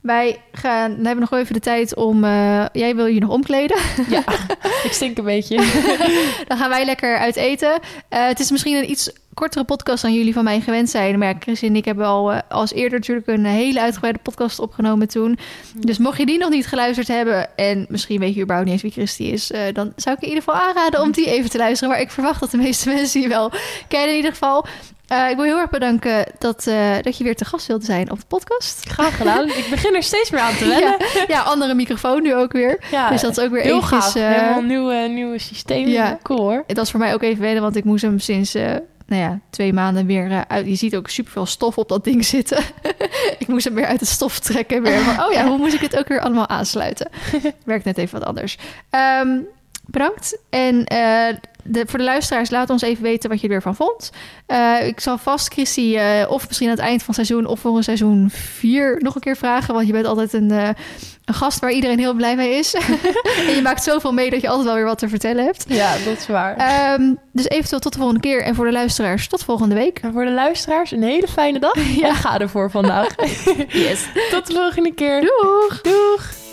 Wij gaan, dan hebben we nog even de tijd om... eh, jij wil je nog omkleden. Ja, ik stink een beetje. Dan gaan wij lekker uit eten. Het is misschien een iets kortere podcast dan jullie van mij gewend zijn. Maar ja, Chris en ik hebben al eh, als eerder natuurlijk een hele uitgebreide podcast opgenomen toen. Dus mocht je die nog niet geluisterd hebben... en misschien weet je überhaupt niet eens wie Christy is... eh, dan zou ik in ieder geval aanraden om die even te luisteren. Maar ik verwacht dat de meeste mensen die wel kennen in ieder geval. Eh, ik wil heel erg bedanken dat, dat je weer te gast wilde zijn op de podcast. Graag gedaan. Ik begin er steeds meer aan te wennen. Ja, ja, andere microfoon nu ook weer. Ja, dus dat is ook weer heel eventjes... gaaf. eh, Helemaal een nieuw, nieuwe systeem. Ja. Cool hoor. Het was voor mij ook even wennen, want ik moest hem sinds nou ja, twee maanden weer eh, uit. Je ziet ook superveel stof op dat ding zitten. ik moest hem weer uit het stof trekken. Weer. Oh ja, hoe moest ik het ook weer allemaal aansluiten? Werkt net even wat anders. Ehm, bedankt. En eh, de, voor de luisteraars, laat ons even weten wat je er weer van vond. Eh, ik zal vast Chrissy, eh, of misschien aan het eind van seizoen of voor een seizoen 4 nog een keer vragen. Want je bent altijd een, een gast waar iedereen heel blij mee is. en je maakt zoveel mee dat je altijd wel weer wat te vertellen hebt. Ja, dat is waar. Ehm, dus eventueel tot de volgende keer. En voor de luisteraars, tot volgende week. En voor de luisteraars een hele fijne dag. Ja. En ga ervoor vandaag. Yes. Tot de volgende keer. Doeg! Doeg!